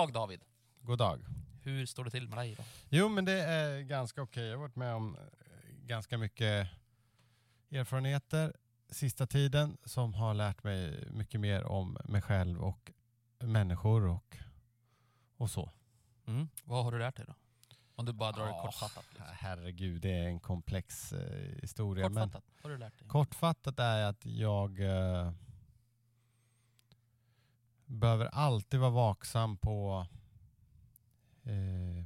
dag David. God dag. Hur står det till med dig då? Jo, men det är ganska okej. Jag har varit med om eh, ganska mycket erfarenheter sista tiden som har lärt mig mycket mer om mig själv och människor och, och så. Mm. Vad har du lärt dig då? Om du bara drar det Ja, kortfattat. Liksom. Herregud, det är en komplex eh, historia. Men Kortfattat, vad har du lärt dig? kortfattat är att jag eh, behöver alltid vara vaksam på eh,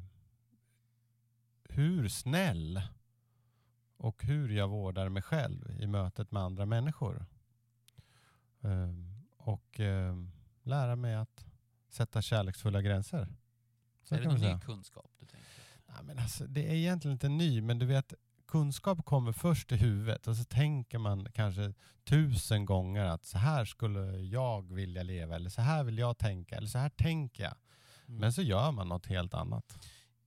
hur snäll och hur jag vårdar mig själv i mötet med andra människor. Eh, och eh, lära mig att sätta kärleksfulla gränser. Så är det någon ny kunskap du tänker? Ja, men alltså, det är egentligen inte ny, men du vet, kunskap kommer först i huvudet och så tänker man kanske tusen gånger att så här skulle jag vilja leva, eller så här vill jag tänka, eller så här tänker jag. Mm. Men så gör man något helt annat.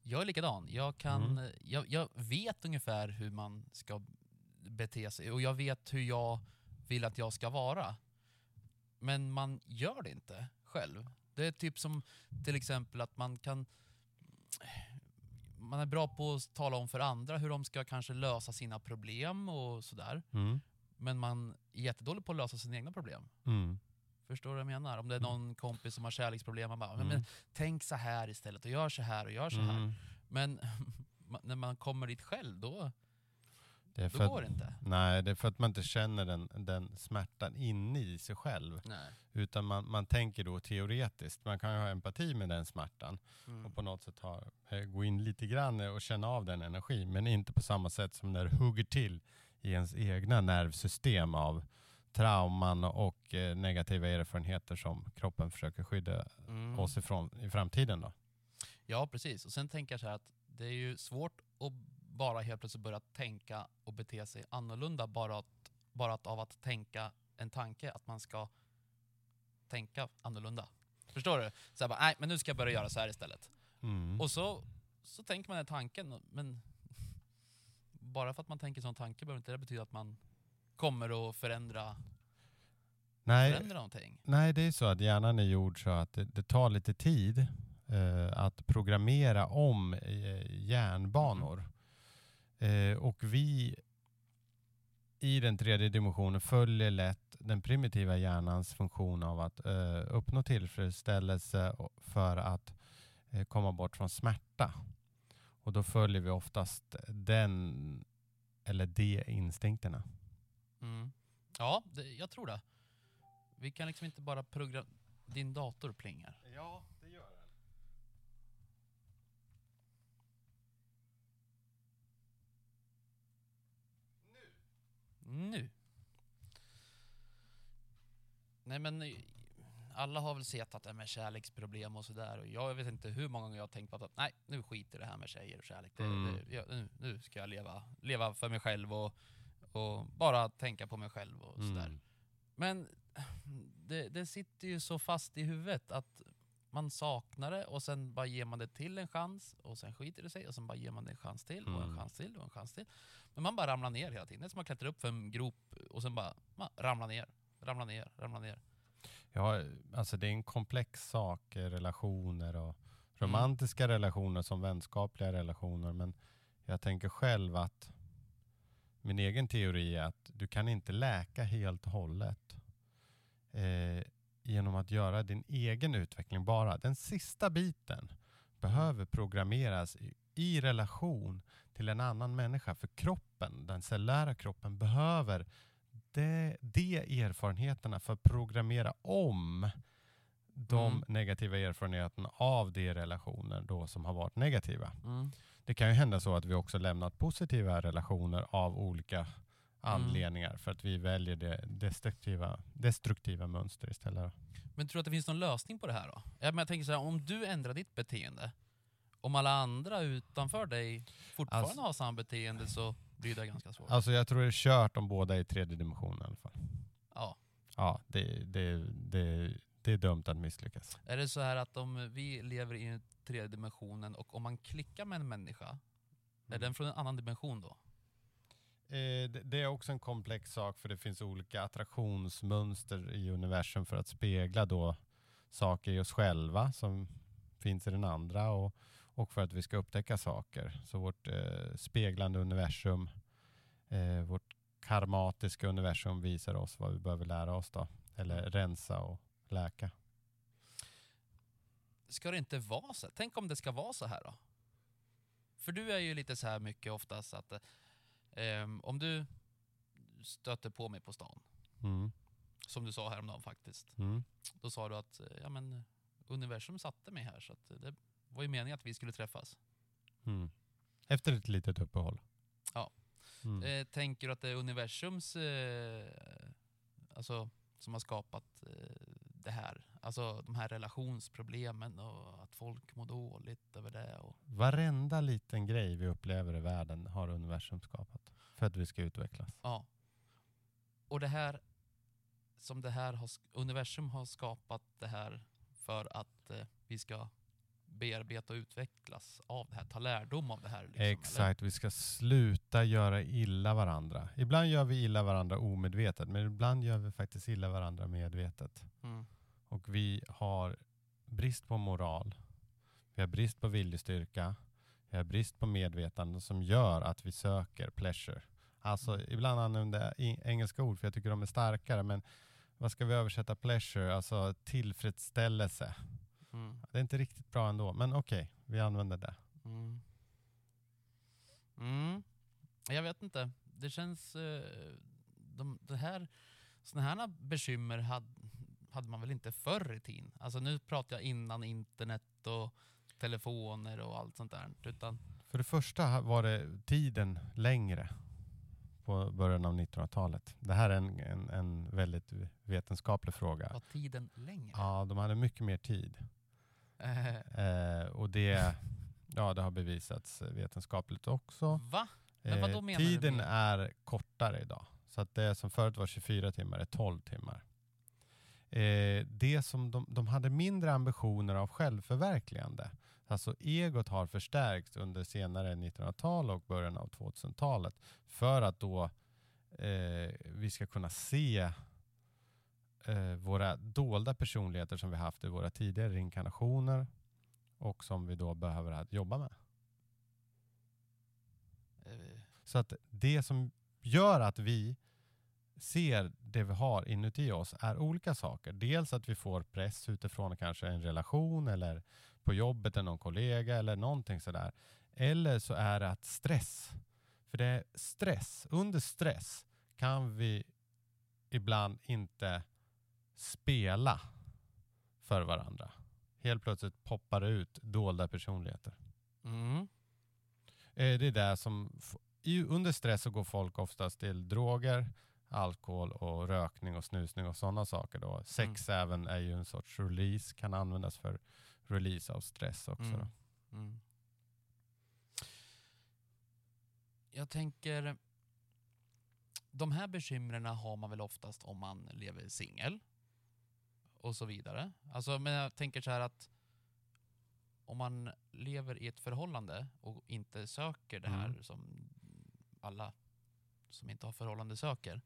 Jag är likadan. Jag, kan, Mm. jag, jag vet ungefär hur man ska bete sig och jag vet hur jag vill att jag ska vara. Men man gör det inte själv. Det är typ som till exempel att man kan... Man är bra på att tala om för andra hur de ska kanske lösa sina problem och sådär. Mm. Men man är jättedålig på att lösa sina egna problem. Mm. Förstår du vad jag menar? Om det är någon kompis som har kärleksproblem, man bara Mm. men, tänk så här istället och gör så här och gör så här. Mm. Men när man kommer dit själv, då, Det är då för går det att, inte. nej, det är för att man inte känner den, den smärtan inne i sig själv. Nej. Utan man, man tänker då teoretiskt. Man kan ju ha empati med den smärtan. Mm. och på något sätt ha, eh, gå in lite grann och känna av den energin. Men inte på samma sätt som när det hugger till i ens egna nervsystem av trauman och eh, negativa erfarenheter som kroppen försöker skydda Mm. oss ifrån i framtiden. Då. Ja, precis. Och sen tänker jag så här att det är ju svårt att bara helt plötsligt börja tänka och bete sig annorlunda bara, att, bara att av att tänka en tanke att man ska tänka annorlunda. Förstår du? Så här bara, nej men nu ska jag börja göra så här istället. Mm. Och så, så tänker man den tanken, men bara för att man tänker en sån tanke behöver inte det betyda att man kommer att förändra, nej, förändra någonting. nej, det är så att hjärnan är gjord så att det, det tar lite tid eh, att programmera om eh, hjärnbanor. Eh, och vi i den tredje dimensionen följer lätt den primitiva hjärnans funktion av att eh, uppnå tillfredsställelse för att eh, komma bort från smärta. Och då följer vi oftast den eller de instinkterna. Mm. Ja, det, jag tror det. Vi kan liksom inte bara programmera... Din dator plingar. Ja, det gör den. Nu. Nej men eh, alla har väl sett att det är med kärleksproblem och sådär. Och jag vet inte hur många gånger jag har tänkt på att nej, nu skiter det här med tjejer och kärlek. Det, Mm. det, jag, nu, nu ska jag leva, leva för mig själv och, och bara tänka på mig själv och sådär. Mm. Men det, det sitter ju så fast i huvudet att man saknar det och sen bara ger man det till en chans och sen skiter det sig och sen bara ger man det en chans till och en Mm. chans till och en chans till. Men man bara ramlar ner hela tiden. Det är som man klättrar upp för en grop och sen bara man ramlar ner, ramlar ner, ramlar ner. Ja, alltså det är en komplex sak, eh, relationer och romantiska relationer som vänskapliga relationer. Men jag tänker själv att min egen teori är att du kan inte läka helt och hållet eh, genom att göra din egen utveckling bara. Den sista biten behöver programmeras i, i relation till en annan människa. För kroppen, den cellulära kroppen, behöver de, de erfarenheterna för att programmera om de Mm. negativa erfarenheterna av de relationer då som har varit negativa. Mm. Det kan ju hända så att vi också lämnat positiva relationer av olika anledningar för att vi väljer det destruktiva, destruktiva mönster istället. Men tror du att det finns någon lösning på det här då? Ja, men jag tänker så här, om du ändrar ditt beteende, om alla andra utanför dig fortfarande Alltså- har samma beteende så blir det ganska svårt. Alltså jag tror det är kört om båda är i tredje dimensionen i alla fall. Ja. Ja, det, det, det, det är dömt att misslyckas. Är det så här att om vi lever i den tredje dimensionen och om man klickar med en människa, är den från en annan dimension då? Eh, det, det är också en komplex sak för det finns olika attraktionsmönster i universum för att spegla då saker i oss själva som finns i den andra och, och för att vi ska upptäcka saker. Så vårt eh, speglande universum, eh, vårt karmatiska universum visar oss vad vi behöver lära oss då. Eller rensa och läka. Ska det inte vara så? Tänk om det ska vara så här då? För du är ju lite så här mycket oftast att eh, eh, om du stöter på mig på stan, Mm. som du sa häromdagen faktiskt, Mm. då sa du att eh, ja, men, universum satte mig här så att det var ju meningen att vi skulle träffas. Mm. Efter ett litet uppehåll. Ja. Eh, tänker du att det är universums, eh, alltså, som har skapat eh, det här? Alltså de här relationsproblemen och att folk mår dåligt över det. Och, Varenda liten grej vi upplever i världen har universum skapat. För att vi ska utvecklas. ja. och det här, som det här har, universum har skapat det här för att eh, vi ska bearbeta och utvecklas av det här, ta lärdom av det här. Liksom, eller? Exakt, vi ska sluta göra illa varandra. Ibland gör vi illa varandra omedvetet, men ibland gör vi faktiskt illa varandra medvetet. Mm. Och vi har brist på moral, vi har brist på viljestyrka, vi har brist på medvetande som gör att vi söker pleasure. Alltså ibland använder jag engelska ord för jag tycker de är starkare, men vad ska vi översätta pleasure? Alltså tillfredsställelse. Mm. Det är inte riktigt bra ändå, men okej, vi använder det. Mm. Mm. Jag vet inte. Det känns... Eh, de, det här, såna här bekymmer hade, hade man väl inte förr i tiden? Alltså nu pratar jag innan internet och telefoner och allt sånt där. Utan, För det första var det tiden längre på början av 1900-talet. Det här är en, en, en väldigt vetenskaplig fråga. var tiden längre? Ja, de hade mycket mer tid. Eh, Eh, och det, ja, det har bevisats vetenskapligt också. va? Men vad då Eh, menar du tiden med- är kortare idag. Så att det som förut var 24 timmar är 12 timmar. Eh, det som de, de hade mindre ambitioner av självförverkligande. Alltså egot har förstärkts under senare 1900-tal och början av 2000-talet för att då eh, vi ska kunna se eh, våra dolda personligheter som vi haft i våra tidigare inkarnationer och som vi då behöver att jobba med. Eh, Så att det som gör att vi ser det vi har inuti oss är olika saker. Dels att vi får press utifrån kanske en relation eller på jobbet eller någon kollega eller någonting sådär. Eller så är det att stress. För det är stress. Under stress kan vi ibland inte spela för varandra. Helt plötsligt poppar det ut dolda personligheter. mm. Eh, Det är det som, under stress så går folk oftast till droger, alkohol och rökning och snusning och sådana saker. Då. Sex även är ju en sorts release, kan användas för release av stress också. Mm. Mm. Jag tänker, de här bekymren har man väl oftast om man lever singel och så vidare. Alltså, men jag tänker så här att om man lever i ett förhållande och inte söker det här Mm. som alla som inte har förhållande söker,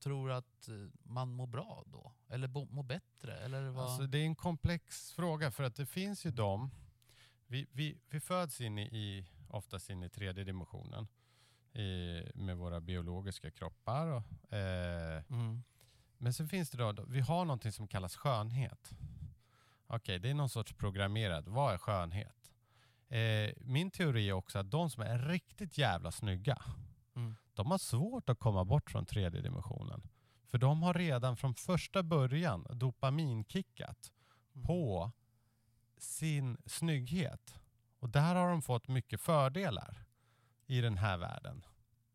tror att eh, man mår bra då? Eller mår bättre? Eller vad? Alltså, det är en komplex fråga för att det finns ju de, vi, vi, vi föds in i, oftast in i tredje dimensionen i, med våra biologiska kroppar. Och, eh, mm. Men sen finns det då, vi har någonting som kallas skönhet. Okej, det är någon sorts programmerad. Vad är skönhet? Eh, min teori är också att de som är riktigt jävla snygga. De har svårt att komma bort från tredje dimensionen. För de har redan från första början dopaminkickat Mm. på sin snygghet. Och där har de fått mycket fördelar i den här världen.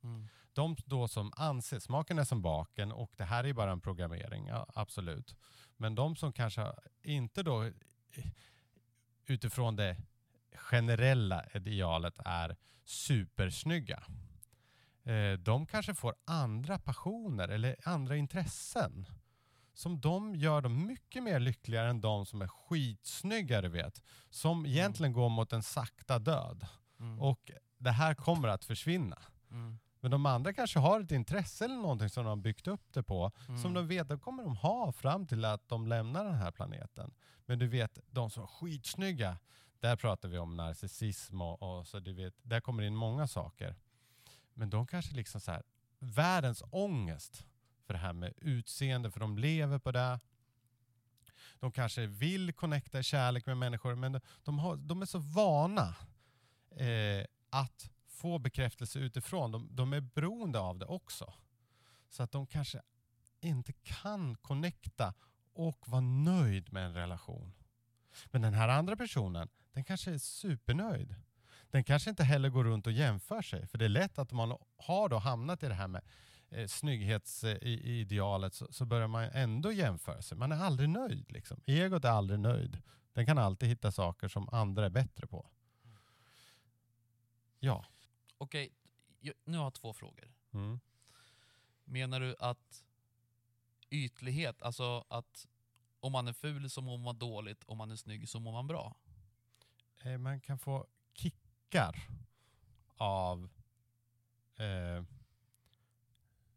Mm. De då som anser, smaken är som baken och det här är bara en programmering, ja, absolut. Men de som kanske inte då utifrån det generella idealet är supersnygga. Eh, de kanske får andra passioner eller andra intressen som de gör dem mycket mer lyckligare än de som är skitsnygga, du vet. Som egentligen går mot en sakta död. Mm. Och det här kommer att försvinna. Mm. Men de andra kanske har ett intresse eller någonting som de har byggt upp det på. Mm. Som de vet, kommer de ha fram till att de lämnar den här planeten. Men du vet, de som är skitsnygga, där pratar vi om narcissism och, och så du vet, där kommer in många saker. Men de kanske liksom så här, världens ångest för det här med utseende, för de lever på det. De kanske vill connecta i kärlek med människor, men de, de, har, de är så vana eh, att få bekräftelse utifrån. De, de är beroende av det också. Så att de kanske inte kan connecta och vara nöjd med en relation. Men den här andra personen, den kanske är supernöjd. Den kanske inte heller går runt och jämför sig. För det är lätt att man har då hamnat i det här med eh, snygghetsidealet så, så börjar man ändå jämföra sig. Man är aldrig nöjd. Liksom. Egot är aldrig nöjd. Den kan alltid hitta saker som andra är bättre på. Ja. Okej, nu har jag två frågor. Mm. Menar du att ytlighet, alltså att om man är ful så mår man dåligt, om man är snygg så mår man bra? Eh, man kan få kickar av eh,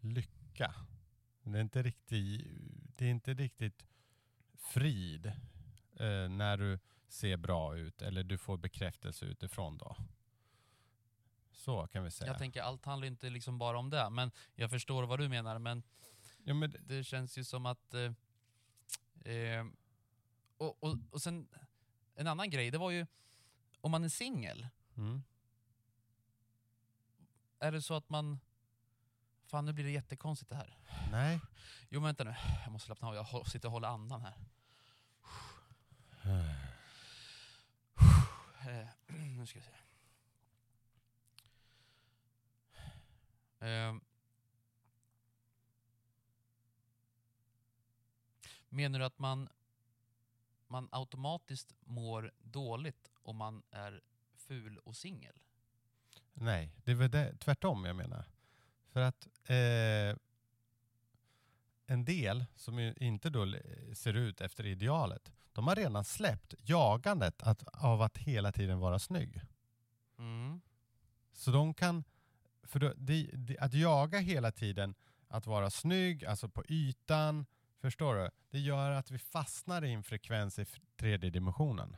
lycka. Det är inte riktigt, det är inte riktigt frid eh, när du ser bra ut eller du får bekräftelse utifrån då. Så kan vi säga. Jag tänker allt handlar inte liksom bara om det, men jag förstår vad du menar. Men ja, men, det känns ju som att... Eh, eh, och, och, och sen en annan grej, det var ju om man är singel, mm. är det så att man... Fan nu blir det jättekonstigt det här. Nej. Jo men vänta nu, jag måste slappna av, jag sitter och håller andan här. Eh, nu ska vi se. Eh, menar du att man, man automatiskt mår dåligt om man är ful och singel? Nej, det är väl det, tvärtom jag menar. För att eh, en del som inte då ser ut efter idealet, de har redan släppt jagandet att, av att hela tiden vara snygg. Mm. Så de kan, för då, det, det, att jaga hela tiden att vara snygg, alltså på ytan, förstår du? Det gör att vi fastnar i en frekvens i tredje dimensionen.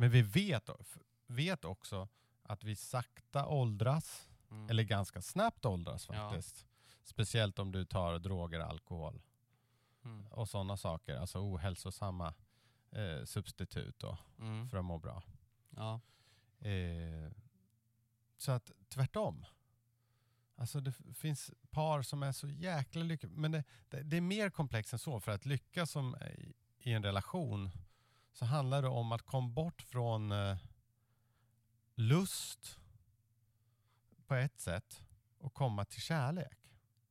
Men vi vet, vet också att vi sakta åldras, Mm. eller ganska snabbt åldras Ja. faktiskt. Speciellt om du tar droger, alkohol Mm. och sådana saker, alltså ohälsosamma eh, substitut då, Mm. för att må bra. Ja. Eh, så att tvärtom. Alltså det finns par som är så jäkla lyckliga, men det, det, det är mer komplext än så. För att lyckas som i, i en relation så handlar det om att komma bort från eh, lust på ett sätt och komma till kärlek.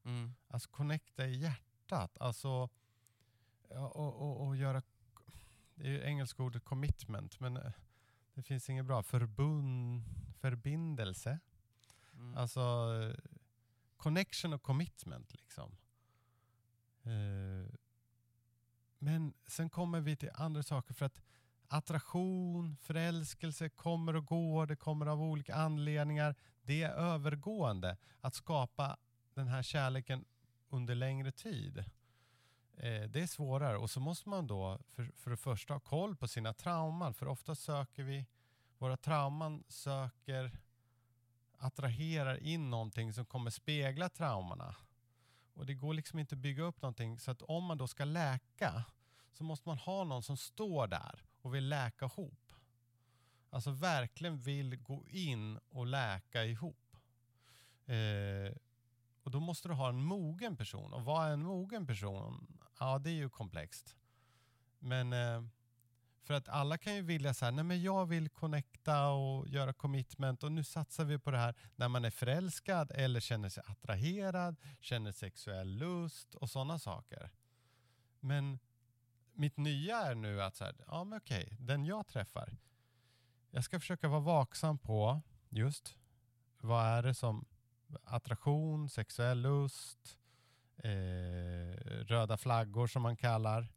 Mm. Alltså connecta i hjärtat. Alltså och, och, och göra, det är ju engelska ordet commitment, men eh, det finns inget bra. Förbund, förbindelse. Mm. Alltså eh, connection och commitment liksom. Eh, men sen kommer vi till andra saker för att attraktion, förälskelse kommer och går, det kommer av olika anledningar. Det är övergående. Att skapa den här kärleken under längre tid. Eh, det är svårare och så måste man då för, för det första ha koll på sina trauman för ofta söker vi, våra trauman söker attraherar in någonting som kommer spegla traumorna. Och det går liksom inte att bygga upp någonting så att om man då ska läka så måste man ha någon som står där och vill läka ihop. Alltså verkligen vill gå in och läka ihop. Eh, och då måste du ha en mogen person. Och vad är en mogen person? Ja, det är ju komplext. Men eh, för att alla kan ju vilja så här, nej men jag vill connecta och göra commitment och nu satsar vi på det här när man är förälskad eller känner sig attraherad, känner sexuell lust och sådana saker. Men mitt nya är nu att så här, ja men okej, den jag träffar, jag ska försöka vara vaksam på just vad är det som attraktion, sexuell lust, eh, röda flaggor som man kallar.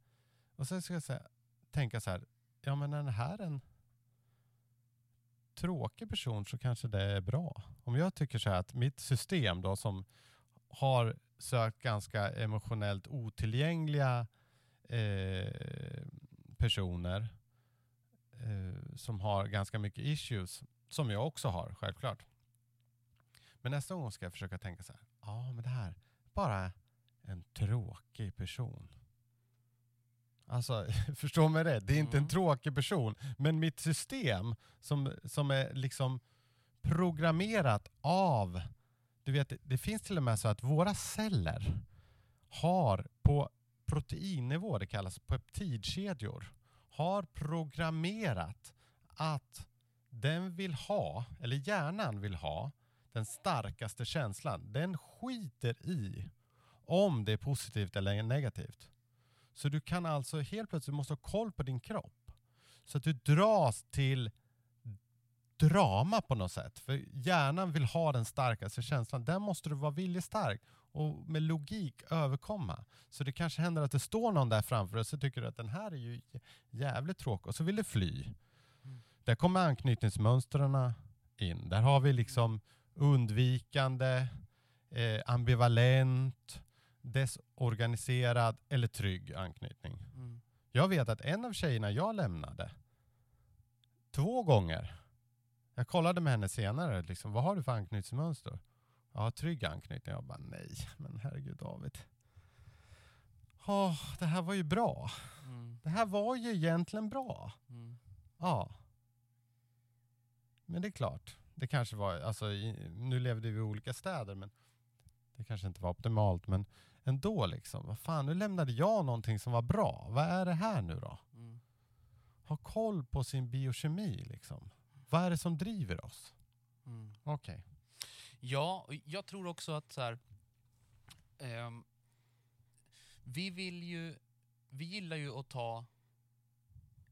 Och sen ska jag säga, tänka så här, ja men är det här en tråkig person så kanske det är bra. Om jag tycker så här att mitt system då som har sökt ganska emotionellt otillgängliga eh, personer eh, som har ganska mycket issues, som jag också har självklart. Men nästa gång ska jag försöka tänka så här, ja men det här, bara en tråkig person. Alltså, förstå mig rätt, det är inte en Mm. tråkig person, men mitt system som, som är liksom programmerat av, du vet, det finns till och med så att våra celler har på proteinnivå, det kallas peptidkedjor, har programmerat att den vill ha, eller hjärnan vill ha, den starkaste känslan. Den skiter i om det är positivt eller negativt. Så du kan alltså helt plötsligt måste ha koll på din kropp. Så att du dras till drama på något sätt. För hjärnan vill ha den starkaste känslan. Den måste du vara viljestark och med logik överkomma. Så det kanske händer att det står någon där framför dig och så tycker du att den här är ju jävligt tråkig och så vill du fly. Mm. Där kommer anknytningsmönstren in. Där har vi liksom undvikande, eh, ambivalent, desorganiserad eller trygg anknytning. Mm. Jag vet att en av tjejerna jag lämnade, två gånger, jag kollade med henne senare, liksom, vad har du för anknytningsmönster? Ja, trygg anknytning. Jag bara nej, men herregud David. Åh, det här var ju bra. Mm. Det här var ju egentligen bra. Mm. Ja. Men det är klart, det kanske var, alltså, i, nu levde vi i olika städer, men det kanske inte var optimalt, men ändå liksom, vad fan, nu lämnade jag någonting som var bra. Vad är det här nu då? Mm. Ha koll på sin biokemi liksom. Vad är det som driver oss? Mm. Okej. Ja, och jag tror också att så här, ehm, vi vill ju, vi gillar ju att ta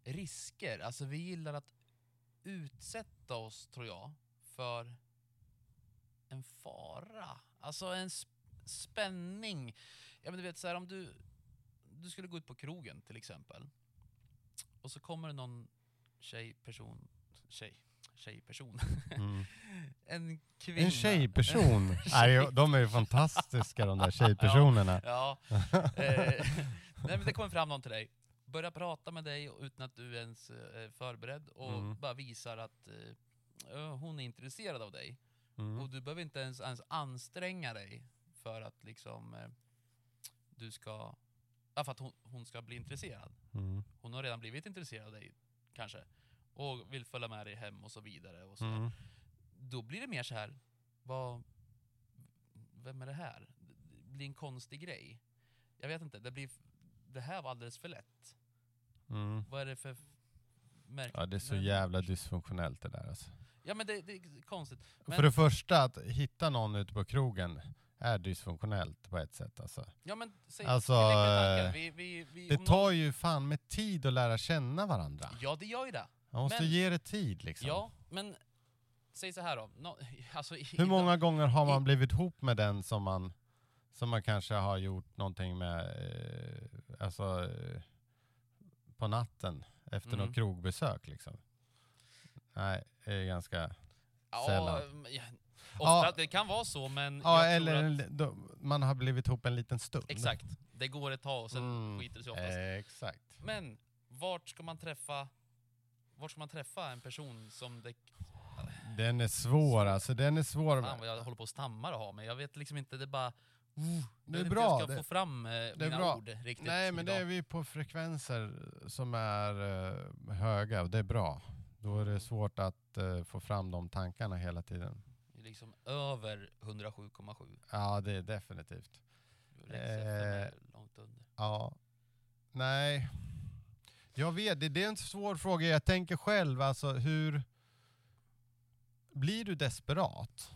risker. Alltså vi gillar att utsätta oss, tror jag, för en fara. Alltså en sp- spänning. Ja, men du vet, så här, om du, du skulle gå ut på krogen till exempel. Och så kommer det någon tjejperson, tjej, tjejperson, Mm. en kvinna. En tjejperson. Nej, de är ju fantastiska de där tjejpersonerna. Ja. Eh, nej, men det kommer fram någon till dig, börjar prata med dig utan att du ens eh, är förberedd och Mm. bara visar att eh, hon är intresserad av dig. Och Mm. du behöver inte ens, ens anstränga dig för att liksom eh, du ska, ja, för att hon, hon ska bli intresserad. Mm. Hon har redan blivit intresserad av dig kanske och vill följa med dig hem och så vidare. Och så Mm. Då blir det mer så här, vad, vem är det här? Det blir en konstig grej. Jag vet inte, det, blir, det här var alldeles för lätt. Mm. Vad är det för märk- Ja, det är så jävla dysfunktionellt det där alltså. Ja men det, det är konstigt. Men- För det första, att hitta någon ute på krogen är dysfunktionellt på ett sätt alltså. Ja men säg, Alltså, vi vi, vi, Det tar ju fan med tid att lära känna varandra. Ja det gör ju det. Man måste men- ge det tid liksom. Ja, men säg så här då. Nå, alltså, Hur många gånger har man i- blivit ihop med den som man, som man kanske har gjort någonting med, eh, alltså eh, på natten efter Mm. något krogbesök liksom? Nej, det är ganska... ja, sällan. ja, ofta, Ja. Det kan vara så men Ja, eller att, då, man har blivit ihop en liten stund. Exakt. Det går ett tag och sen Mm, skiter det sig oftast. Exakt. Men vart ska man träffa vart ska man träffa en person som det... Den är svår alltså, den är svår. Fan vad jag håller på att stamma och ha men jag vet liksom inte, det är bara... Det jag är bra. Jag ska det, få fram eh, mina bra. ord riktigt nej men det idag. är vi på frekvenser som är eh, höga och det är bra. Då är det svårt att eh, få fram de tankarna hela tiden. Det är liksom över 107,7. Ja det är definitivt. Eh, långt under. Ja. Nej. Jag vet, det, det är en svår fråga. Jag tänker själv, alltså hur... Blir du desperat?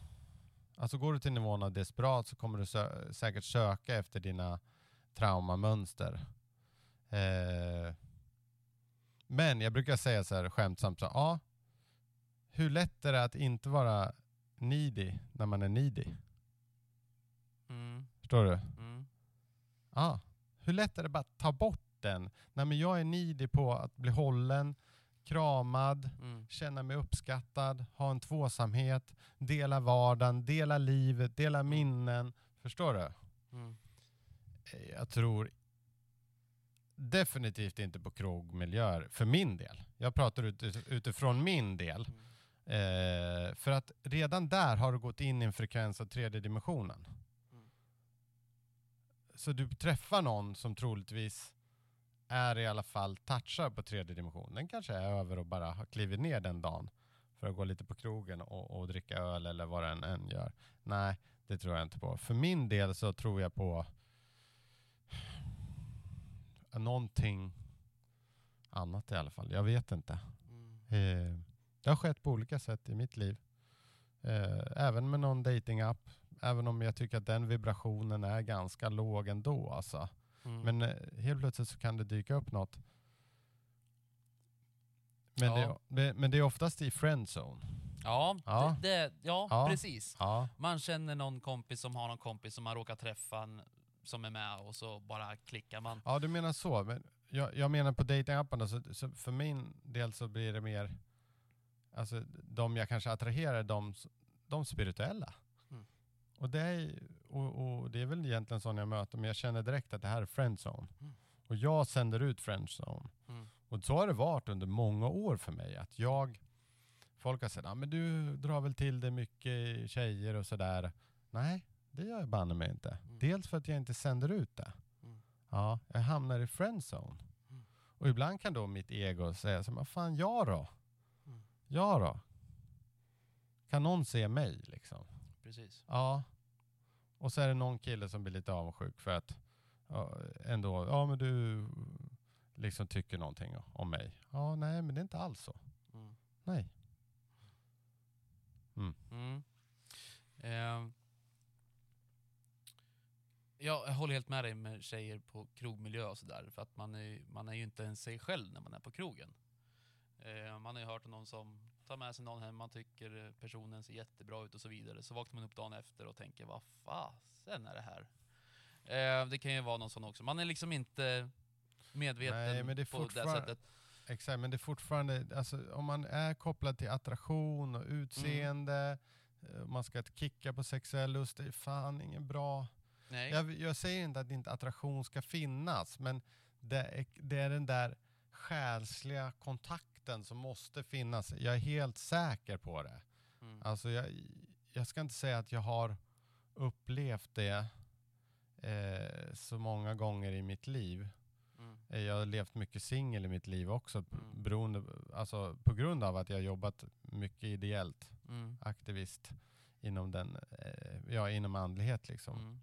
Alltså går du till nivån av desperat så kommer du sö- säkert söka efter dina traumamönster. Eh, men jag brukar säga så här skämtsamt, så, ja, hur lätt är det att inte vara needy när man är needy? Mm, Förstår du? mm, Ja. Hur lätt är det bara att ta bort den? Nej men jag är needy på att bli hållen, kramad, Mm. känna mig uppskattad, ha en tvåsamhet, dela vardagen, dela livet, dela minnen. Förstår du? Mm. Jag tror definitivt inte på krogmiljöer, för min del. Jag pratar ut, utifrån min del. Mm. Eh, för att redan där har du gått in i en frekvens av tredje dimensionen. Mm. Så du träffar någon som troligtvis är i alla fall touchar på tredje dimensionen. Den kanske är över och bara har klivit ner den dagen för att gå lite på krogen och, och dricka öl eller vad den än gör. Nej, det tror jag inte på. För min del så tror jag på någonting annat i alla fall. Jag vet inte. Mm. Eh, det har skett på olika sätt i mitt liv. Eh, även med någon datingapp. Även om jag tycker att den vibrationen är ganska låg ändå. Alltså. Mm. Men eh, helt plötsligt så kan det dyka upp något. Men, Ja. det, det, men det är oftast i friendzone. ja, Ja. Det, det, ja, Ja. precis. Man känner någon kompis som har någon kompis som man råkar träffa som är med och så bara klickar man. ja, du menar så. Men jag, jag menar på datingapparna, så, så för min del så blir det mer, alltså de jag kanske attraherar, de, de spirituella. Mm. Och, det är, och, och det är väl egentligen sådana jag möter, men jag känner direkt att det här är friendzone. Mm. Och jag sänder ut friendzone. Mm. Och så har det varit under många år för mig. Att jag, folk har sagt, ah, men du drar väl till det mycket tjejer och sådär. Nej, det gör jag banne mig inte. Mm. Dels för att jag inte sänder ut det. Mm. Ja, jag hamnar i friendzone. Mm. Och ibland kan då mitt ego säga, vad fan, jag då? Mm. Jag då? Kan någon se mig liksom? Precis. Ja. Och så är det någon kille som blir lite avundsjuk för att ja, ändå, ja men du liksom tycker någonting om mig. Ja, nej men det är inte alls så. Mm. Nej. Mm. Eh, jag håller helt med dig med tjejer på krogmiljö och sådär. För att man är, man är ju inte ens sig själv när man är på krogen. Eh, man har ju hört om någon som tar med sig någon hem, man tycker personen ser jättebra ut och så vidare. Så vaknar man upp dagen efter och tänker, vad fasen är det här? Eh, det kan ju vara någon sån också. Man är liksom inte medveten Nej, men det på det sättet. Exakt, men det är fortfarande, alltså, om man är kopplad till attraktion och utseende, eh, man ska kicka på sexuell lust, det är fan ingen bra Nej. Jag, jag säger inte att inte attraktion ska finnas, men det är, det är den där själsliga kontakten som måste finnas. Jag är helt säker på det. Mm. Alltså jag, jag ska inte säga att jag har upplevt det eh, så många gånger i mitt liv. Mm. Eh, Jag har levt mycket singel i mitt liv också, Mm. beroende, alltså på grund av att jag har jobbat mycket ideellt, Mm. aktivist inom, den, eh, ja, inom andlighet liksom Mm.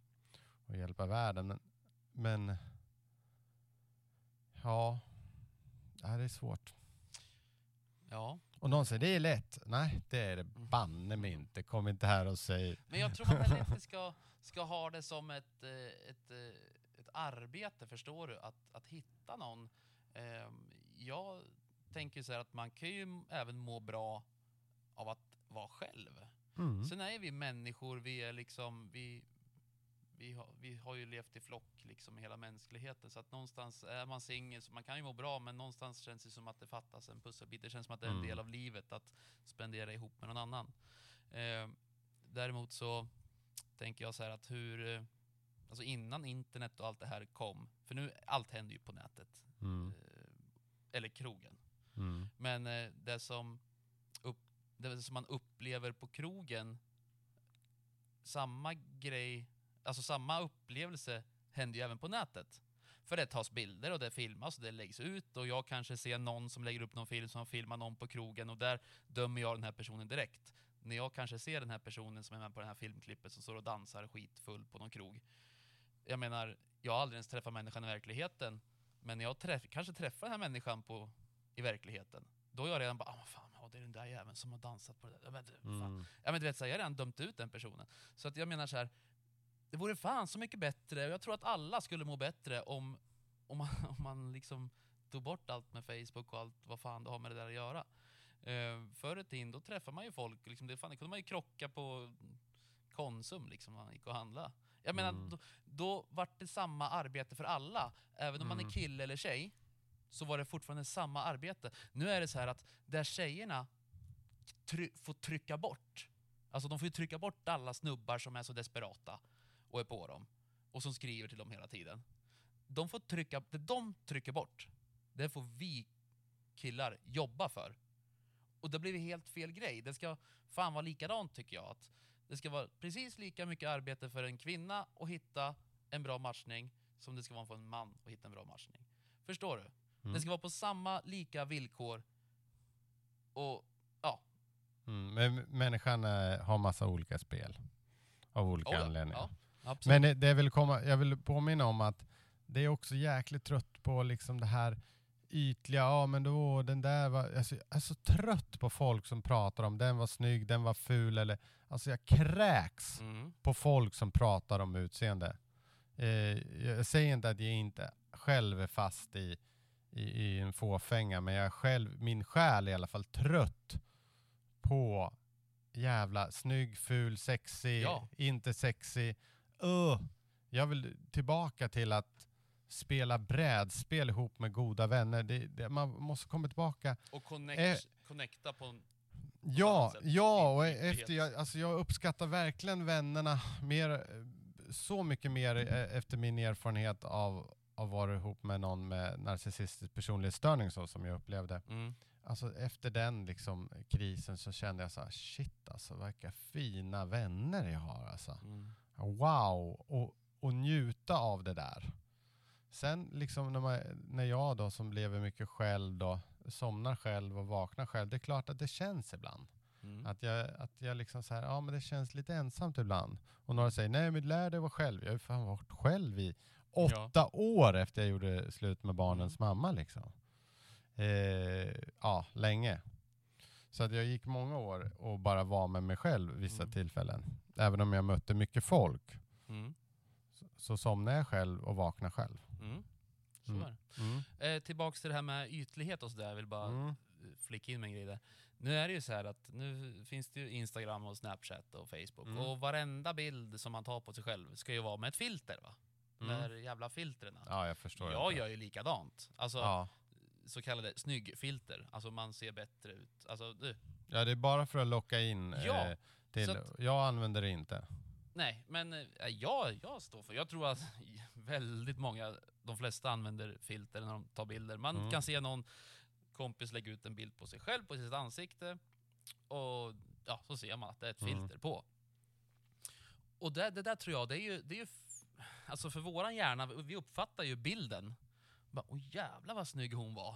och hjälpa världen. Men, men ja, det här är svårt. Ja. Och någon säger det är lätt. Nej, det är det banne mig inte. Kom inte här och säg. Men jag tror man heller inte ska, ska ha det som ett, eh, ett, eh, ett arbete, förstår du? Att, att hitta någon. Ehm, Jag tänker så här att man kan ju även må bra av att vara själv. Mm. Sen är vi människor, vi är liksom, vi, vi, har, vi har ju levt i flock liksom i hela mänskligheten. Så att någonstans är man singel, man kan ju må bra, men någonstans känns det som att det fattas en pusselbit. Det känns som att det är en Mm. del av livet att spendera ihop med någon annan. Eh, däremot så tänker jag så här att hur, eh, alltså innan internet och allt det här kom, för nu, allt händer ju på nätet, Mm. eh, eller krogen. Mm. Men eh, det, som upp, det som man upplever på krogen, samma grej, alltså samma upplevelse händer ju även på nätet. För det tas bilder och det filmas och det läggs ut och jag kanske ser någon som lägger upp någon film som filmar någon på krogen och där dömer jag den här personen direkt. När jag kanske ser den här personen som är med på det här filmklippet som står och dansar skitfull på någon krog. Jag menar, jag har aldrig ens träffat människan i verkligheten, men när jag träff, kanske träffar den här människan på i verkligheten. Då är jag redan bara, ah, fan, ja, det är den där jäveln som har dansat på det där. Ja, Men. Mm. Ja, men du vet, så här, jag har redan dömt ut den personen. Så att jag menar så här, det vore fan så mycket bättre, och jag tror att alla skulle må bättre om, om, man, om man liksom tog bort allt med Facebook och allt vad fan det har med det där att göra. Uh, förr i tiden, då träffar man ju folk, liksom, det, fan, det kunde man ju krocka på Konsum liksom, när man gick och handla. Jag menar, Mm. då, då vart det samma arbete för alla, även om man är Mm. kille eller tjej. så var det fortfarande samma arbete. Nu är det så här att där tjejerna try får trycka bort, alltså de får ju trycka bort alla snubbar som är så desperata och är på dem och som skriver till dem hela tiden. De får trycka, det de trycker bort, det får vi killar jobba för. Och det blir helt fel grej. Det ska fan vara likadant tycker jag. Att det ska vara precis lika mycket arbete för en kvinna att hitta en bra matchning som det ska vara för en man att hitta en bra matchning. Förstår du? Mm. Det ska vara på samma lika villkor. Och ja, Mm. Men människan eh, har massa olika spel. Av olika oh anledningar. ja absolut. Men det, det vill komma, jag vill påminna om att det är också jäkligt trött på liksom det här ytliga, ja men då den där var, alltså, jag är så trött på folk som pratar om den var snygg, den var ful eller, alltså jag kräks mm. på folk som pratar om utseende. Eh, jag säger inte att jag inte själv är fast i, i, i en fåfänga, men jag är själv, min själ är i alla fall trött på jävla snygg, ful, sexig, Ja. inte sexig. Uh, jag vill tillbaka till att spela brädspel ihop med goda vänner. Det, det, man måste komma tillbaka Och connect, Eh. connecta på en... Ja, annat sätt. ja, och efter jag, alltså jag uppskattar verkligen vännerna mer, så mycket mer eh, efter min erfarenhet av att vara ihop med någon med narcissistisk personlighetsstörning så som jag upplevde. Mm. Alltså efter den liksom krisen så kände jag så här, shit alltså vilka fina vänner jag har alltså. Mm. Wow, och, och njuta av det där. Sen liksom när, man, när jag då som lever mycket själv då, somnar själv och vaknar själv, det är klart att det känns ibland. Mm. Att jag, att jag liksom så här, ja men det känns lite ensamt ibland. Och några säger, nej men lär dig vara själv. Jag har ju fan varit själv i åtta år efter jag gjorde slut med barnens mamma liksom. Eh, ja, länge. Så att jag gick många år och bara var med mig själv vissa Mm. tillfällen. Även om jag mötte mycket folk Mm. så, så somnade jag själv och vaknade själv. Mm. Så Mm. det. Eh, tillbaks till det här med ytlighet och sådär, jag vill bara Mm. flika in med en grej där. Nu är det ju så här att nu finns det ju Instagram och Snapchat och Facebook Mm. och varenda bild som man tar på sig själv ska ju vara med ett filter va? De Mm. där jävla filtren. Ja, jag förstår. Jag gör ju likadant. Alltså Ja. så kallade snyggfilter. Alltså man ser bättre ut. Alltså du, ja, det är bara för att locka in Ja, eh, till. att- Jag använder det inte. nej men eh, jag, jag står för, jag tror att väldigt många, de flesta använder filter när de tar bilder. Man Mm. kan se någon kompis lägga ut en bild på sig själv, på sitt ansikte och ja, så ser man att det är ett Mm. filter på. Och det, det där tror jag, det är ju, det är ju alltså för våran hjärna, vi uppfattar ju bilden. Bara, Åh jävlar vad snygg hon var.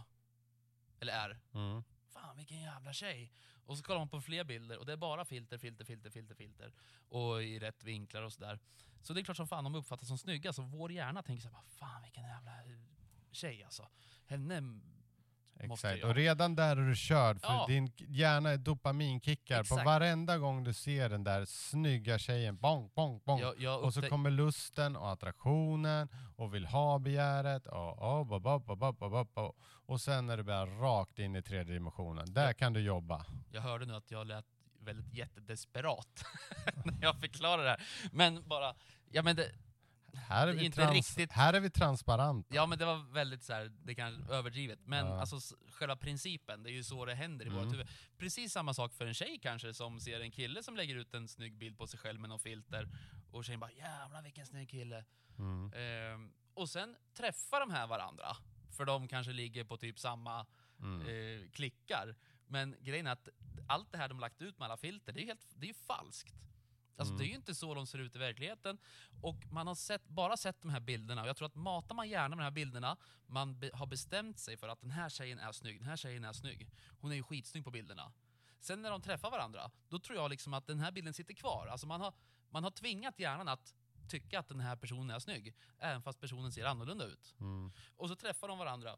Eller är. Mm. Fan vilken jävla tjej. Och så kollar man på fler bilder och det är bara filter, filter, filter, filter, filter. Och i rätt vinklar och sådär. Så det är klart som fan de uppfattas som snygga, så vår hjärna tänker såhär, fan vilken jävla eh, tjej alltså. Henne Exakt, och redan där är du körd för ja. din hjärna är dopaminkickar Exakt. på varenda gång du ser den där snygga tjejen, bong, bong, bong. Jag, jag och så kommer lusten och attraktionen och vill ha-begäret och, och, och, och, och, och, sen är du bara rakt in i tredje dimensionen. Där jag, kan du jobba. Jag hörde nu att jag lät väldigt jättedesperat när jag förklarade det här. Men bara, ja men det, här är, vi, inte trans- riktigt- här är vi transparenta. Ja men det var väldigt så här, det kanske överdrivet. Men Ja. alltså själva principen, det är ju så det händer i Mm. vårt huvud. Precis samma sak för en tjej kanske som ser en kille som lägger ut en snygg bild på sig själv med någon filter. Och tjejen bara jävlar vilken snygg kille. Mm. Ehm, och sen träffar de här varandra. För de kanske ligger på typ samma Mm. eh, klickar. Men grejen är att allt det här de lagt ut med alla filter, det är ju helt, det är falskt. Alltså Mm. det är ju inte så de ser ut i verkligheten. Och man har sett, bara sett de här bilderna, och jag tror att matar man gärna med de här bilderna, man be, har bestämt sig för att den här tjejen är snygg, den här tjejen är snygg. Hon är ju skitsnygg på bilderna. Sen när de träffar varandra, då tror jag liksom att den här bilden sitter kvar. Alltså man har, man har tvingat hjärnan att tycka att den här personen är snygg, även fast personen ser annorlunda ut. Mm. Och så träffar de varandra.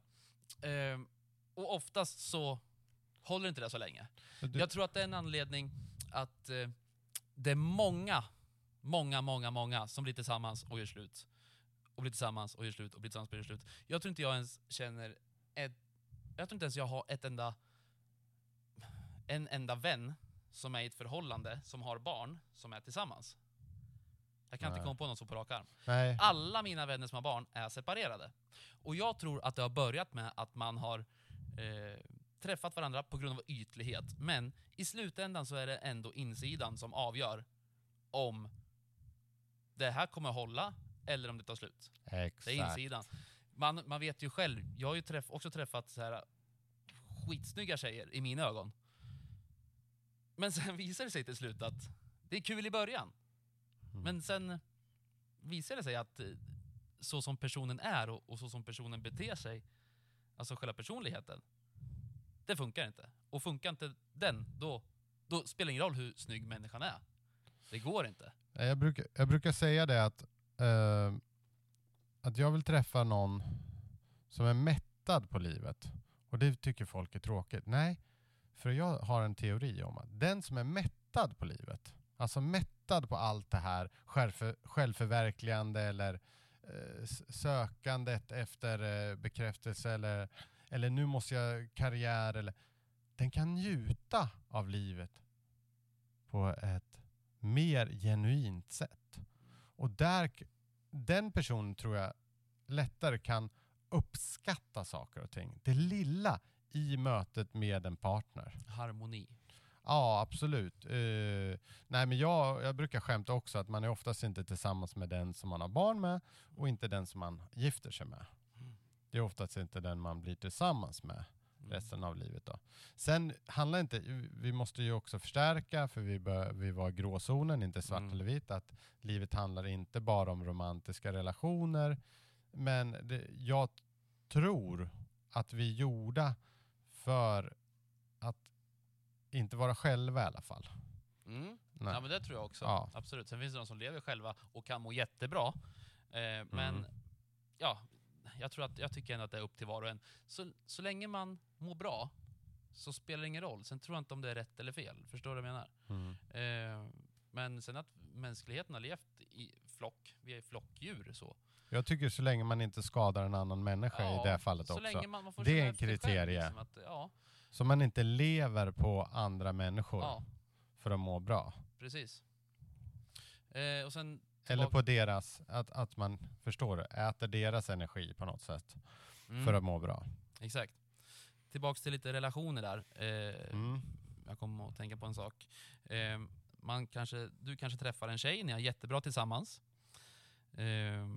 Ehm, och oftast så håller inte det så länge. Du, Jag tror att det är en anledning att eh, det är många, många, många, många som blir tillsammans och gör slut. Och blir tillsammans och gör slut och blir tillsammans och gör slut. Jag tror inte jag ens känner ett, jag tror inte ens jag har ett enda, en enda vän som är i ett förhållande, som har barn, som är tillsammans. Jag kan Nej. inte komma på någon så på rak arm. Nej. Alla mina vänner som har barn är separerade. Och jag tror att det har börjat med att man har eh, träffat varandra på grund av ytlighet. Men i slutändan så är det ändå insidan som avgör om det här kommer hålla eller om det tar slut. Exakt. Det är insidan. Man, man vet ju själv, jag har ju träff, också träffat så här skitsnygga tjejer i mina ögon. Men sen visar det sig till slut att det är kul i början. Mm. Men sen visar det sig att eh, så som personen är och, och så som personen beter sig, alltså själva personligheten, det funkar inte. Och funkar inte den, då, då spelar det ingen roll hur snygg människan är. Det går inte. Jag brukar, jag brukar säga det att, eh, att jag vill träffa någon som är mättad på livet. Och det tycker folk är tråkigt. Nej, för jag har en teori om att den som är mättad på livet, alltså mättad på allt det här självför, självförverkligande eller eh, sökandet efter eh, bekräftelse eller, eller nu måste jag karriär eller den kan njuta av livet på ett mer genuint sätt. Och där, den personen tror jag lättare kan uppskatta saker och ting. Det lilla i mötet med en partner. Harmoni. Ja, absolut. Eh, nej, men jag, jag brukar skämta också att man är oftast inte tillsammans med den som man har barn med och inte den som man gifter sig med. Det är oftast inte den man blir tillsammans med Mm. resten av livet. Då. Sen handlar inte, vi måste ju också förstärka, för vi, bör, vi var gråzonen, inte svart Mm. eller vitt, att livet handlar inte bara om romantiska relationer. Men det, jag tror att vi är gjorda för att inte vara själva i alla fall. Mm. Nej. Ja men det tror jag också. Ja. Absolut. Sen finns det de som lever själva och kan må jättebra. Eh, men Mm. ja, jag, tror att, jag tycker ändå att det är upp till var och en. Så, så länge man mår bra så spelar det ingen roll. Sen tror jag inte om det är rätt eller fel. Förstår du vad jag menar? Mm. Eh, men sen att mänskligheten har levt i flock, vi är flockdjur så. Jag tycker så länge man inte skadar en annan människa i det här fallet så också. Länge man, man Det är en själv, kriterie. Liksom, att, ja, Så man inte lever på andra människor ja, för att må bra. precis. Eh, och sen Eller på deras, att, att man förstår äter deras energi på något sätt Mm, för att må bra. Exakt. Tillbaks till lite relationer där. Eh, Mm. Jag kommer att tänka på en sak. Eh, man kanske, du kanske träffar en tjej, ni är jättebra tillsammans. Eh,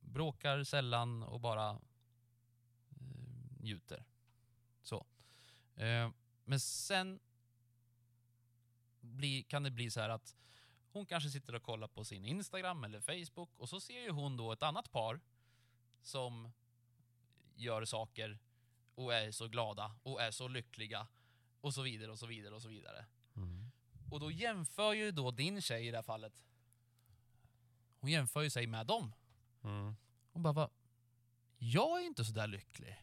bråkar sällan och bara eh, njuter. Så. Eh, men sen bli, kan det bli så här att hon kanske sitter och kollar på sin Instagram eller Facebook och så ser ju hon då ett annat par som gör saker och är så glada och är så lyckliga och så vidare och så vidare och så vidare. Mm. Och då jämför ju då din tjej i det här fallet, hon jämför ju sig med dem. Mm. Och bara, va? jag är inte så där lycklig.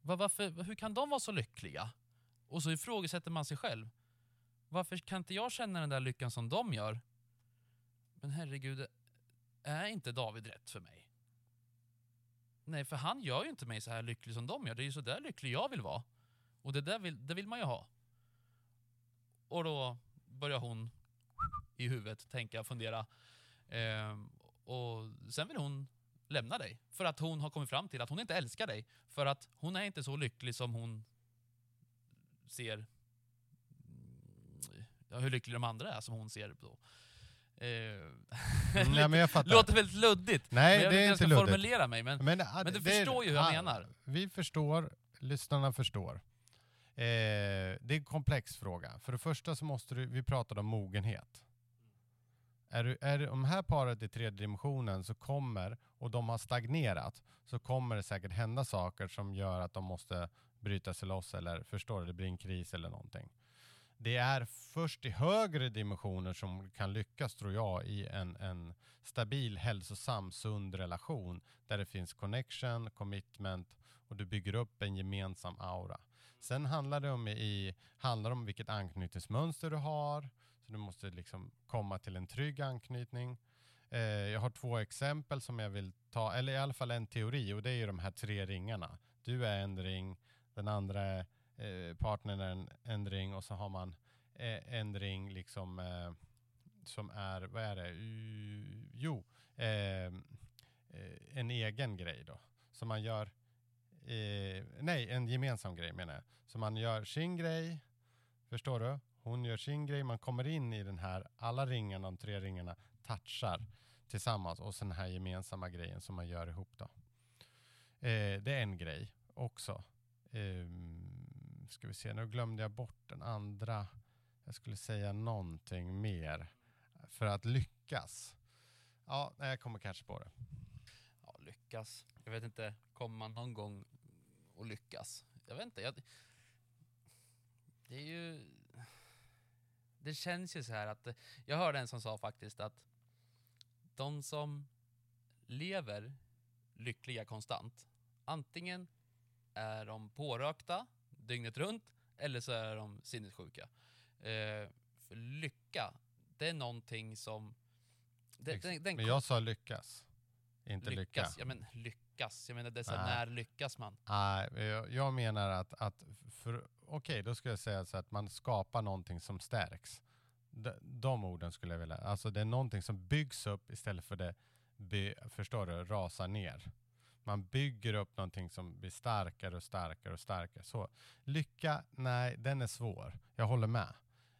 Va, varför, hur kan de vara så lyckliga? Och så ifrågasätter man sig själv. Varför kan inte jag känna den där lyckan som de gör? Men herregud, är inte David rätt för mig? Nej, för han gör ju inte mig så här lycklig som de gör. Det är ju så där lycklig jag vill vara. Och det där vill, det vill man ju ha. Och då börjar hon i huvudet tänka, fundera. Ehm, och sen vill hon lämna dig. För att hon har kommit fram till att hon inte älskar dig. För att hon är inte så lycklig som hon ser hur lycklig de andra är som hon ser då. Ehm, Mm, nej, men jag fattar. Låter väldigt luddigt. Nej, men jag det är inte jag ska formulera mig. Men, Men, Men du det är- förstår ju hur jag menar. Vi förstår, lyssnarna förstår. Eh, det är en komplex fråga. För det första så måste du, vi pratade om mogenhet. Är, du, är det, om det här paret i tredje dimensionen så kommer, och de har stagnerat, så kommer det säkert hända saker som gör att de måste bryta sig loss eller förstår det blir en kris eller någonting. Det är först i högre dimensioner som kan lyckas tror jag i en, en stabil, hälsosam, sund relation där det finns connection, commitment och du bygger upp en gemensam aura. Sen handlar det om, i, handlar om vilket anknytningsmönster du har, så du måste liksom komma till en trygg anknytning. Eh, jag har två exempel som jag vill ta, eller i alla fall en teori och det är ju de här tre ringarna. Du är en ring, den andra är, eh, partnern är en, en ring och så har man eh, en ring liksom eh, som är, vad är det, U- jo, eh, eh, en egen grej då. Som man gör, eh, nej en gemensam grej menar jag. Så man gör sin grej, förstår du? Hon gör sin grej, man kommer in i den här, alla ringarna, de tre ringarna touchar tillsammans och sen den här gemensamma grejen som man gör ihop då. Eh, det är en grej också. Ehm, ska vi se, nu glömde jag bort den andra. Jag skulle säga någonting mer för att lyckas. Ja, jag kommer kanske på det. Ja, lyckas. Jag vet inte, kommer man någon gång att lyckas? Jag vet inte. Jag, det är ju... Det känns ju så här att... Jag hörde en som sa faktiskt att de som lever lyckliga konstant, antingen är de pårökta dygnet runt eller så är de sinnessjuka. Eh, lycka, det är någonting som... Det, den, den Men jag sa lyckas, inte lycka. lyckas. Ja men lyckas. Jag menar det är så här, när lyckas man? Nej, jag, jag menar att, att för, okej, då skulle jag säga så att man skapar någonting som stärks. De, de orden skulle jag vilja, alltså det är någonting som byggs upp istället för det, by, förstår du, rasar ner. Man bygger upp någonting som blir starkare och starkare och starkare. Så lycka, nej, den är svår. Jag håller med.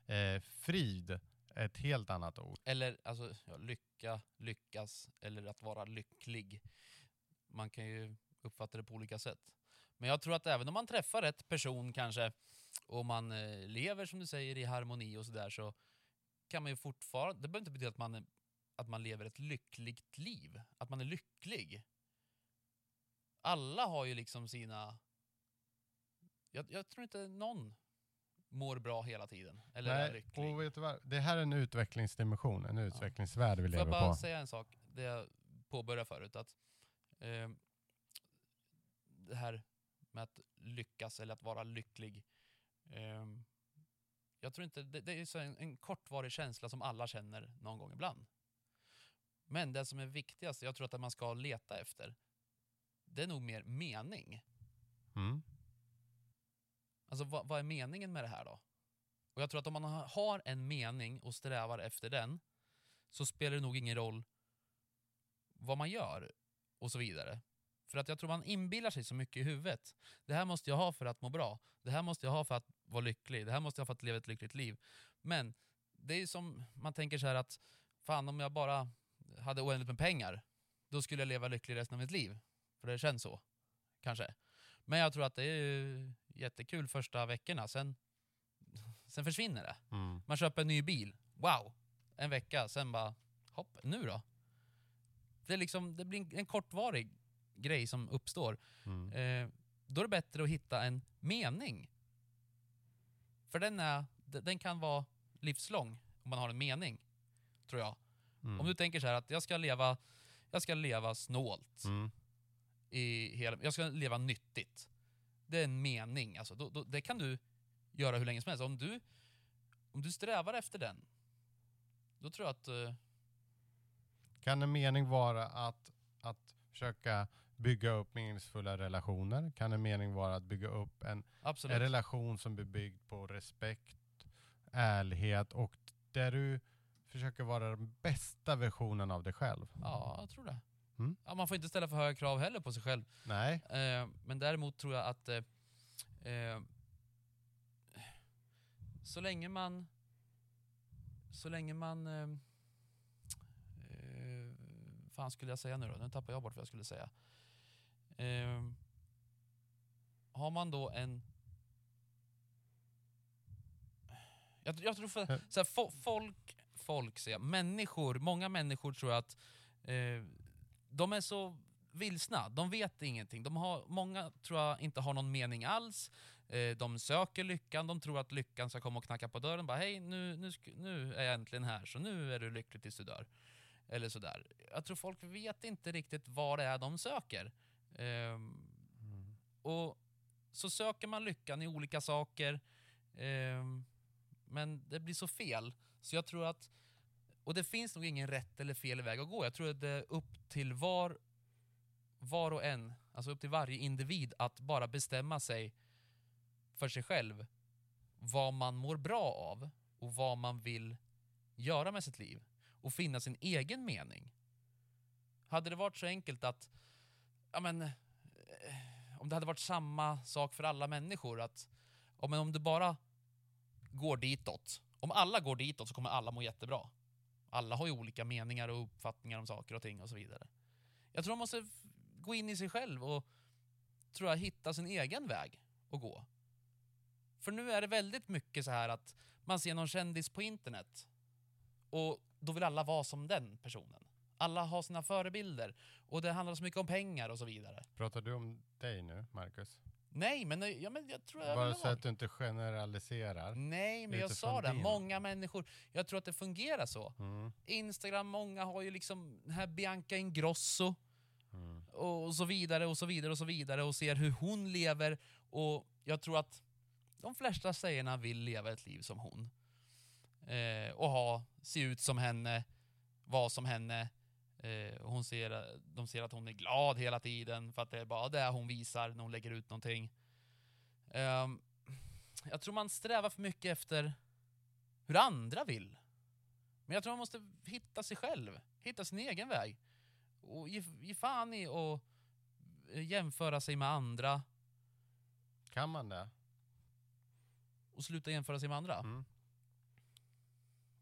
Eh, frid är ett helt annat ord. Eller alltså, ja, lycka, lyckas eller att vara lycklig. Man kan ju uppfatta det på olika sätt. Men jag tror att även om man träffar rätt person kanske och man eh, lever som du säger i harmoni och sådär så kan man ju fortfarande, det behöver inte betyda att man, att man lever ett lyckligt liv. Att man är lycklig. Alla har ju liksom sina... Jag, jag tror inte någon mår bra hela tiden. Eller är Nej, lycklig. och vet du vad? Det här är en utvecklingsdimension, en utvecklingsvärld vi Får jag lever bara på. säga en sak, det jag påbörjade förut, att eh, det här med att lyckas eller att vara lycklig, eh, jag tror inte, det, det är så en, en kortvarig känsla som alla känner någon gång ibland. Men det som är viktigast, jag tror att man ska leta efter, det är nog mer mening. Mm. Alltså vad, vad är meningen med det här då? Och jag tror att om man ha- har en mening och strävar efter den så spelar det nog ingen roll vad man gör och så vidare. För att jag tror man inbillar sig så mycket i huvudet. Det här måste jag ha för att må bra. Det här måste jag ha för att vara lycklig. Det här måste jag ha för att leva ett lyckligt liv. Men det är ju som man tänker så här att fan om jag bara hade oändligt med pengar då skulle jag leva lycklig resten av mitt liv. För det känns så. Kanske. Men jag tror att det är jättekul första veckorna. Sen, sen försvinner det. Mm. Man köper en ny bil. Wow! En vecka, sen bara hopp, nu då? Det, är liksom, det blir en, kortvarig grej som uppstår. Mm. Eh, då är det bättre att hitta en mening. För den, är, den kan vara livslång om man har en mening, tror jag. Mm. Om du tänker så här att jag ska leva, jag ska leva snålt. Mm. I hela, jag ska leva nyttigt. Det är en mening. Alltså, då, då, det kan du göra hur länge som helst. Om du, om du strävar efter den, då tror jag att... eh, Kan en mening vara att, att försöka bygga upp meningsfulla relationer? Kan en mening vara att bygga upp en, en relation som är byggd på respekt, ärlighet och där du försöker vara den bästa versionen av dig själv? Ja, jag tror det. Mm. Ja, man får inte ställa för höga krav heller på sig själv. Nej? Eh, men däremot tror jag att eh, eh, så länge man så länge man eh, eh, fan skulle jag säga nu då? Nu tappar jag bort vad jag skulle säga. Eh, har man då en jag, jag tror för, Ja. så här, fo, folk, folk säger människor, många människor tror jag att eh, de är så vilsna, de vet ingenting. De har, många tror jag inte har någon mening alls. Eh, de söker lyckan, de tror att lyckan ska komma och knacka på dörren. Bara, Hej, nu, nu, nu är jag äntligen här, så nu är du lycklig tills du dör. Eller sådär. Jag tror folk vet inte riktigt vad det är de söker. Ehm, Mm. och så söker man lyckan i olika saker, ehm, men det blir så fel. Så jag tror att, och det finns nog ingen rätt eller fel väg att gå. Jag tror att det är upp till var, var och en, alltså upp till varje individ att bara bestämma sig för sig själv vad man mår bra av och vad man vill göra med sitt liv och finna sin egen mening. Hade det varit så enkelt att, ja men, eh, om det hade varit samma sak för alla människor, att ja, men om du bara går ditåt, om alla går ditåt så kommer alla må jättebra. Alla har ju olika meningar och uppfattningar om saker och ting och så vidare. Jag tror man måste gå in i sig själv och tror jag, hitta sin egen väg att gå. För nu är det väldigt mycket så här att man ser någon kändis på internet och då vill alla vara som den personen. Alla har sina förebilder och det handlar så mycket om pengar och så vidare. Pratar du om dig nu, Marcus? Nej, men, ja, men jag tror jag Bara så att du inte generaliserar. Nej, men jag sa det. din. Många människor. Jag tror att det fungerar så. Mm. Instagram, många har ju liksom den här Bianca Ingrosso Mm. och så vidare och så vidare och så vidare och ser hur hon lever och jag tror att de flesta tjejerna vill leva ett liv som hon. Eh, och ha, se ut som henne, vara som henne. Eh, hon ser, de ser att hon är glad hela tiden för att det är bara det hon visar när hon lägger ut någonting. Ehm, jag tror man strävar för mycket efter hur andra vill. Men jag tror man måste hitta sig själv, hitta sin egen väg. Och ge, ge fan i att eh, jämföra sig med andra Kan man det? och sluta jämföra sig med andra. Mm.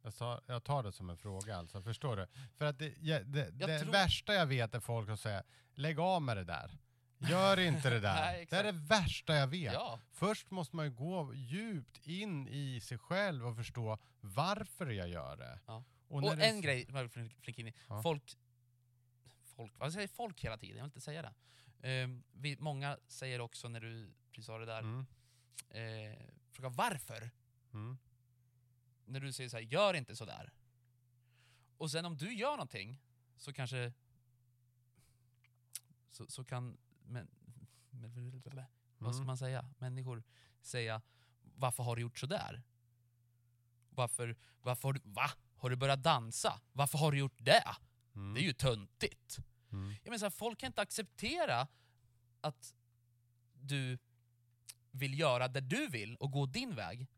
Jag, sa, jag tar det som en fråga alltså, förstår du? För att det, ja, det, det tror- värsta jag vet är folk som säger lägg av med det där. Gör inte det där. Nej, det är det värsta jag vet. Ja, Först måste man ju gå djupt in i sig själv och förstå varför jag gör det. Ja. Och, och, när det- en grej, Flink-. Ja. Folk, folk, vad säger folk hela tiden? Jag vill inte säga det. Ehm, vi, många säger också när du precis sa det där, Mm, eh, fråga varför? mm, När du säger så här, gör inte så där. Och sen om du gör någonting så kanske så, så kan men, men, vad ska mm. man säga? Människor säga varför har du gjort så där? Varför, varför har du, va? Har du börjat dansa? Varför har du gjort det? Mm, Det är ju töntigt. mm. Jag menar så här, folk kan inte acceptera att du vill göra det du vill och gå din väg.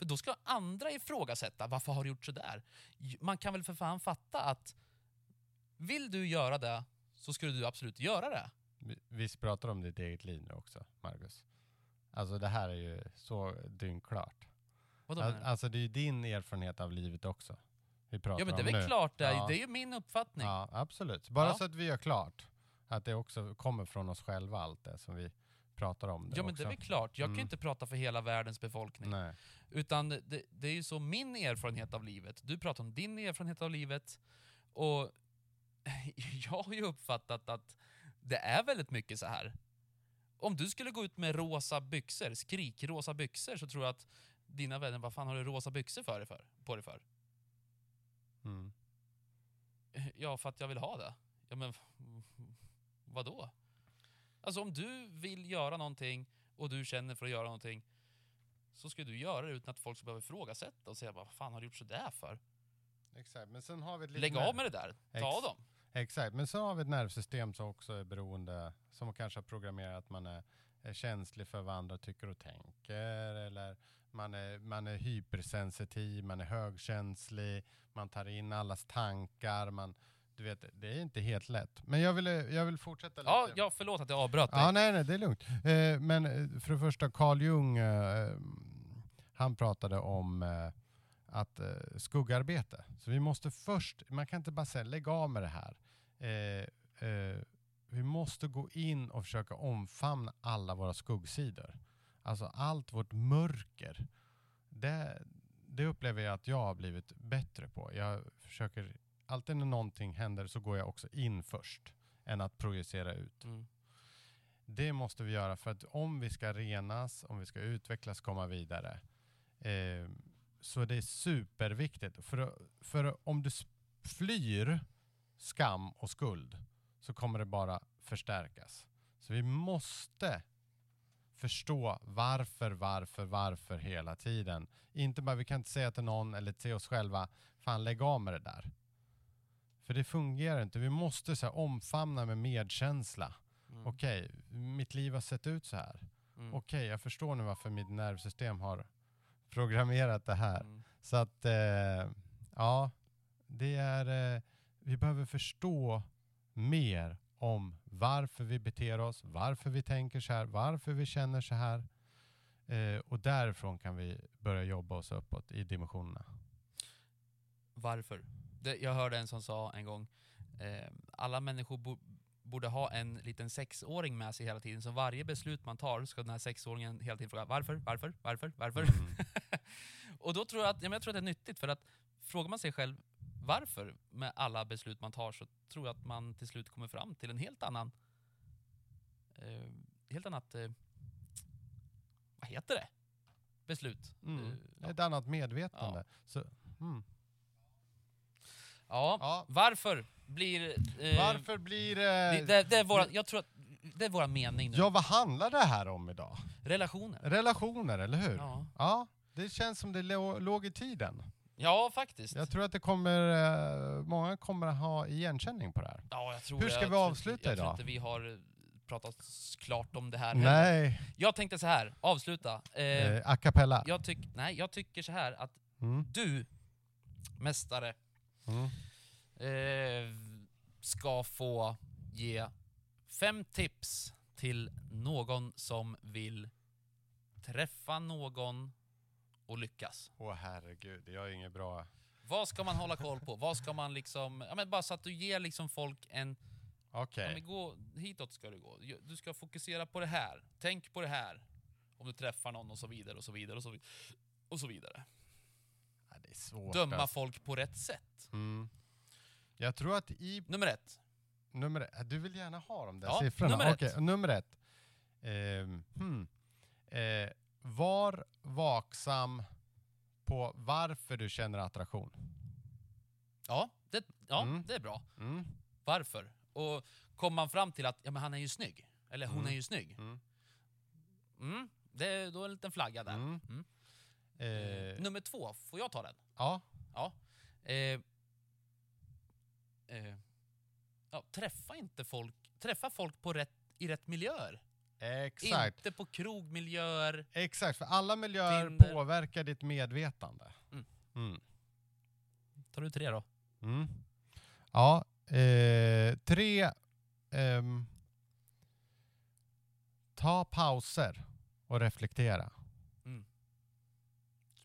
För då ska andra ifrågasätta, varför har du gjort så där? J- Man kan väl för fan fatta att vill du göra det så skulle du absolut göra det. Vi- Visst pratar du om ditt eget liv nu också, Marcus? Alltså det här är ju så dyngklart. Vadå? Alltså det är ju din erfarenhet av livet också. Vi pratar Ja men det är väl nu. klart, det är, Ja. det är ju min uppfattning. Ja, absolut. Bara Ja. så att vi gör klart att det också kommer från oss själva allt det som vi pratar om. Det Ja men också. det är väl klart, jag kan Mm. inte prata för hela världens befolkning. Nej. Utan det, det är ju så min erfarenhet av livet. Du pratar om din erfarenhet av livet. Och jag har ju uppfattat att det är väldigt mycket så här. Om du skulle gå ut med rosa byxor, skrikrosa byxor, så tror jag att dina vänner, vad fan har du rosa byxor för dig för, på dig för? Mm. Ja, för att jag vill ha det. Ja men vad då? Alltså om du vill göra någonting och du känner för att göra någonting så ska du göra det utan att folk ska behöva ifrågasätta och säga vad fan har du gjort sådär för? Exakt, men sen har vi ett Lägg av med det där, ta Ex- dem. Exakt, men sen har vi ett nervsystem som också är beroende, som kanske har programmerat att man är, är känslig för vad andra tycker och tänker, eller man är, man är hypersensitiv, man är högkänslig, man tar in allas tankar, man, du vet, det är inte helt lätt. Men jag vill, jag vill fortsätta lite. Ja, ja, förlåt att jag avbröt dig. Ja, nej, nej, det är lugnt. Eh, men eh, för det första, Carl Jung, eh, han pratade om eh, att skuggarbete. Så vi måste först, man kan inte bara säga lägg av med det här. Vi måste gå in och försöka omfamna alla våra skuggsidor. Alltså allt vårt mörker. Det, det upplever jag att jag har blivit bättre på. Jag försöker, alltid när någonting händer så går jag också in först än att projicera ut. Mm. Det måste vi göra för att om vi ska renas, om vi ska utvecklas, komma vidare, eh, så är det superviktigt. För, för om du flyr skam och skuld så kommer det bara förstärkas. Så vi måste förstå varför, varför, varför hela tiden. Inte bara, vi kan inte säga till någon eller till oss själva, fan lägg av med det där. För det fungerar inte. Vi måste så här, omfamna med medkänsla. Mm. Okej, mitt liv har sett ut så här. Mm. Okej, jag förstår nu varför mitt nervsystem har programmerat det här. Mm. Så att, eh, Ja, det är, eh, vi behöver förstå mer om varför vi beter oss, varför vi tänker så här, varför vi känner så här. Eh, och därifrån kan vi börja jobba oss uppåt i dimensionerna. Varför? Det, jag hörde en som sa en gång, eh, alla människor bo, borde ha en liten sexåring med sig hela tiden, så varje beslut man tar ska den här sexåringen hela tiden fråga varför, varför, varför, varför? Mm. och då tror jag, att, ja, men jag tror att det är nyttigt, för att frågar man sig själv varför med alla beslut man tar så tror jag att man till slut kommer fram till en helt annan, eh, helt annat, eh, vad heter det? Beslut. Mm. Eh, ja. Ett annat medvetande. Så, mm. Ja, ja. varför blir... eh, Varför blir Det, det... det, det är våra, jag tror att det är vår mening nu. Ja, vad handlar det här om idag? Relationer. Relationer, eller hur? Ja. Ja, det känns som det lå- låg i tiden. ja, faktiskt. Jag tror att det kommer, eh, många kommer att ha igenkänning på det här. ja, jag tror Hur ska Jag vi avsluta inte, jag idag? tror inte vi har eh, pratat klart om det här heller. Nej, Jag tänkte så här, avsluta. Eh, eh, a cappella. jag, tyck, nej, jag tycker så här att Mm. du, mästare, Mm. eh, ska få ge fem tips till någon som vill träffa någon och lyckas. Åh herregud, jag är inget bra. Vad ska man hålla koll på? Vad ska man liksom, ja men bara så att du ger liksom folk en, Okej. ja men gå, hitåt ska du gå. Du ska fokusera på det här. Tänk på det här. Om du träffar någon och så vidare och så vidare och så, vid- och så vidare. Det är svårt. Döma alltså. folk på rätt sätt. Mm. Jag tror att i Nummer ett. nummer ett, du vill gärna ha de där Ja, siffrorna? nummer ett. Okej, nummer ett. Ehm, hmm. eh, var vaksam på varför du känner attraktion. Ja, det, ja Mm. det är bra. Mm. Varför? Och kommer man fram till att ja, men han är ju snygg, eller hon Mm. är ju snygg, Mm. mm, det, då är det en liten flagga där. Mm. Eh, Nummer två, får jag ta den? ja, Ja. Eh, eh, ja träffa inte folk, träffa folk på rätt, i rätt miljöer. exakt. Inte på krogmiljöer. Exakt, för alla miljöer Tinder. påverkar ditt medvetande. Mm. Mm. Tar du tre då? Mm. Ja, eh, tre. ehm, ta pauser och reflektera.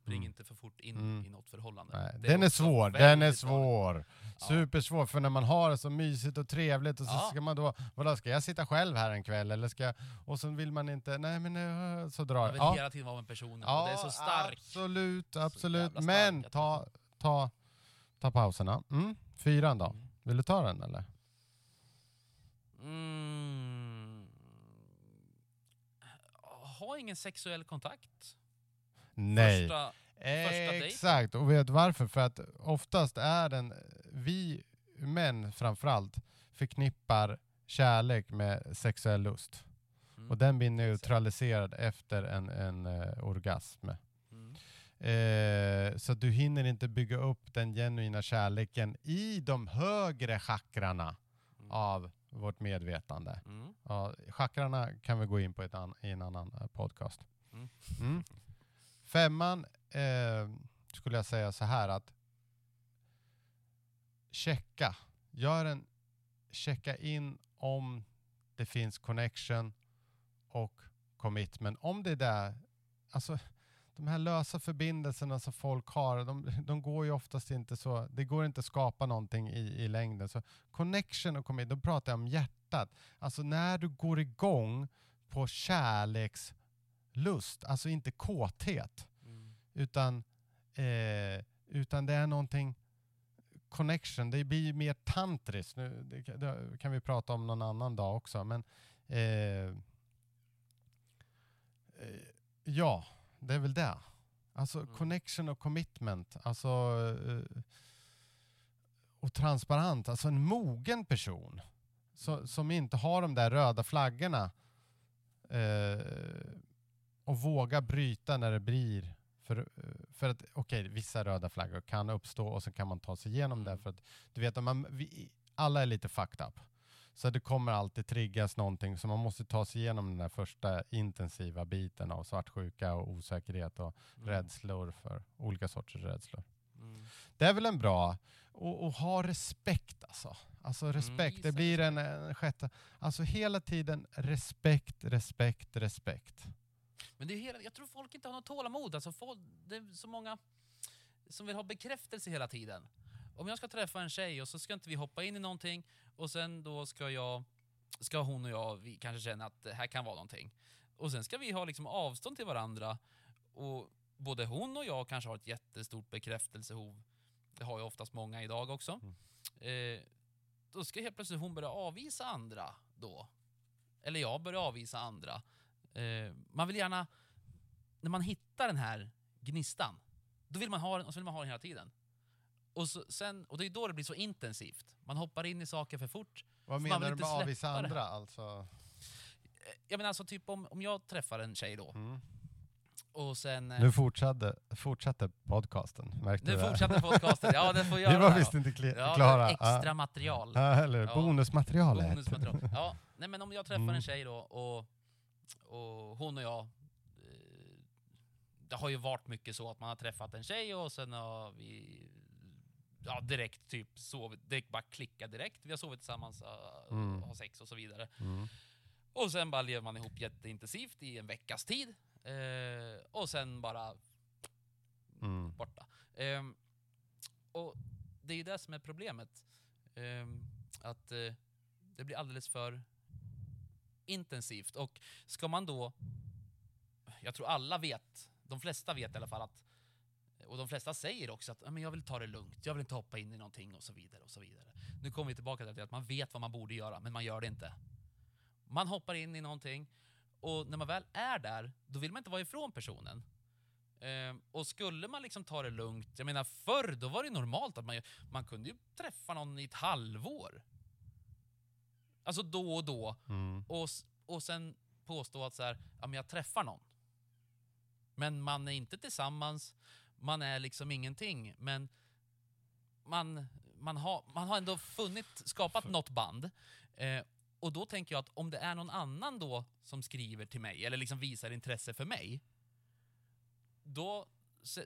Spring Mm. inte för fort in Mm. i något förhållande. Nej, den är också svår, den är svår. Ja. Supersvår, för när man har det så mysigt och trevligt och så Ja. ska man då, vadå ska jag sitta själv här en kväll eller ska jag, och så vill man inte, nej men eh, så drar vill ja. hela tiden vara med personen och det är så starkt. Absolut, absolut. stark Men ta, ta, ta pauserna. Mm. Fyran då? Mm. Vill du ta den eller? Mm. Ha ingen sexuell kontakt. Nej. Första, dejten. Exakt, och vet varför? För att oftast är den, vi män framförallt, förknippar kärlek med sexuell lust. mm, Och den blir neutraliserad efter en, en eh, orgasm. mm, Eh, så du hinner inte bygga upp den genuina kärleken i de högre chakrarna mm, av vårt medvetande. mm, Ja, chakrarna kan vi gå in på an, i en annan eh, podcast. Mm. Femman eh, skulle jag säga så här att checka. Gör en checka in om det finns connection och commitment. Om det är där, alltså de här lösa förbindelserna som folk har, de, de går ju oftast inte så, det går inte att skapa någonting i, i längden. Så connection och commitment, då pratar jag om hjärtat. Alltså när du går igång på kärleks kärlekslust, alltså inte kåthet, mm. utan, eh, utan det är någonting connection, det blir mer tantriskt. Nu, det, kan- det kan vi prata om någon annan dag också, men eh, eh, ja, det är väl det. Alltså Mm. connection och commitment, alltså eh, och transparent, alltså en mogen person så, som inte har de där röda flaggorna eh, och våga bryta när det blir för, för att okej, vissa röda flaggor kan uppstå och så kan man ta sig igenom det Mm. för att du vet, man, vi, alla är lite fucked up. Så det kommer alltid triggas någonting så man måste ta sig igenom den där första intensiva biten av svartsjuka och osäkerhet och Mm. rädslor för olika sorters rädslor. Mm. det är väl en bra, och, och ha respekt alltså. Alltså respekt, det visa blir en, en sjätte, alltså hela tiden respekt, respekt, respekt. Men det är hela, jag tror folk inte har något tålamod. Alltså folk, det är så många som vill ha bekräftelse hela tiden. Om jag ska träffa en tjej och så ska inte vi hoppa in i någonting och sen då ska jag, ska hon och jag vi kanske känna att det här kan vara någonting. Och sen ska vi ha liksom avstånd till varandra och både hon och jag kanske har ett jättestort bekräftelsehov. Det har ju oftast många idag också. Eh, då ska helt plötsligt hon börja avvisa andra då. Eller jag börjar avvisa andra. Eh, man vill gärna, när man hittar den här gnistan, då vill man ha den och så vill man ha den hela tiden. Och, så, sen, och det är då det blir så intensivt. Man hoppar in i saker för fort. Vad man menar vill du med inte avvisa andra? Alltså, Eh, Jag menar alltså typ om, om jag träffar en tjej då mm. och sen... eh, Nu fortsatte, fortsatte podcasten, märkte nu du det? fortsätter podcasten. Ja, det får göra Vi var det visst inte kli- Ja, klara. extra Ja. material. Ja, eller Ja. bonusmaterialet. Bonusmaterial. Ja, nej men om jag träffar Mm. en tjej då och, och hon och jag eh, det har ju varit mycket så att man har träffat en tjej och sen har vi ja, direkt typ sovit, det bara klicka direkt. Vi har sovit tillsammans, och Mm. har sex och så vidare. Mm. Och sen bara lever man ihop jätteintensivt i en veckas tid. Eh, och sen bara Mm. borta. Ehm, och det är ju det som är problemet. Ehm, att eh, det blir alldeles för intensivt. Och ska man då... Jag tror alla vet, de flesta vet i alla fall att och de flesta säger också att men jag vill ta det lugnt, jag vill inte hoppa in i någonting och så vidare. och så vidare. Nu kommer vi tillbaka till att man vet vad man borde göra, men man gör det inte. Man hoppar in i någonting och när man väl är där, då vill man inte vara ifrån personen. Ehm, och skulle man liksom ta det lugnt, jag menar förr då var det normalt att man, man kunde ju träffa någon i ett halvår. Alltså då och då. Mm. Och, och sen påstå att så här, ja, men jag träffar någon. Men man är inte tillsammans, man är liksom ingenting. Men man, man, har, man har ändå funnit, skapat För- något band. Eh, och då tänker jag att om det är någon annan då som skriver till mig, eller liksom visar intresse för mig, då,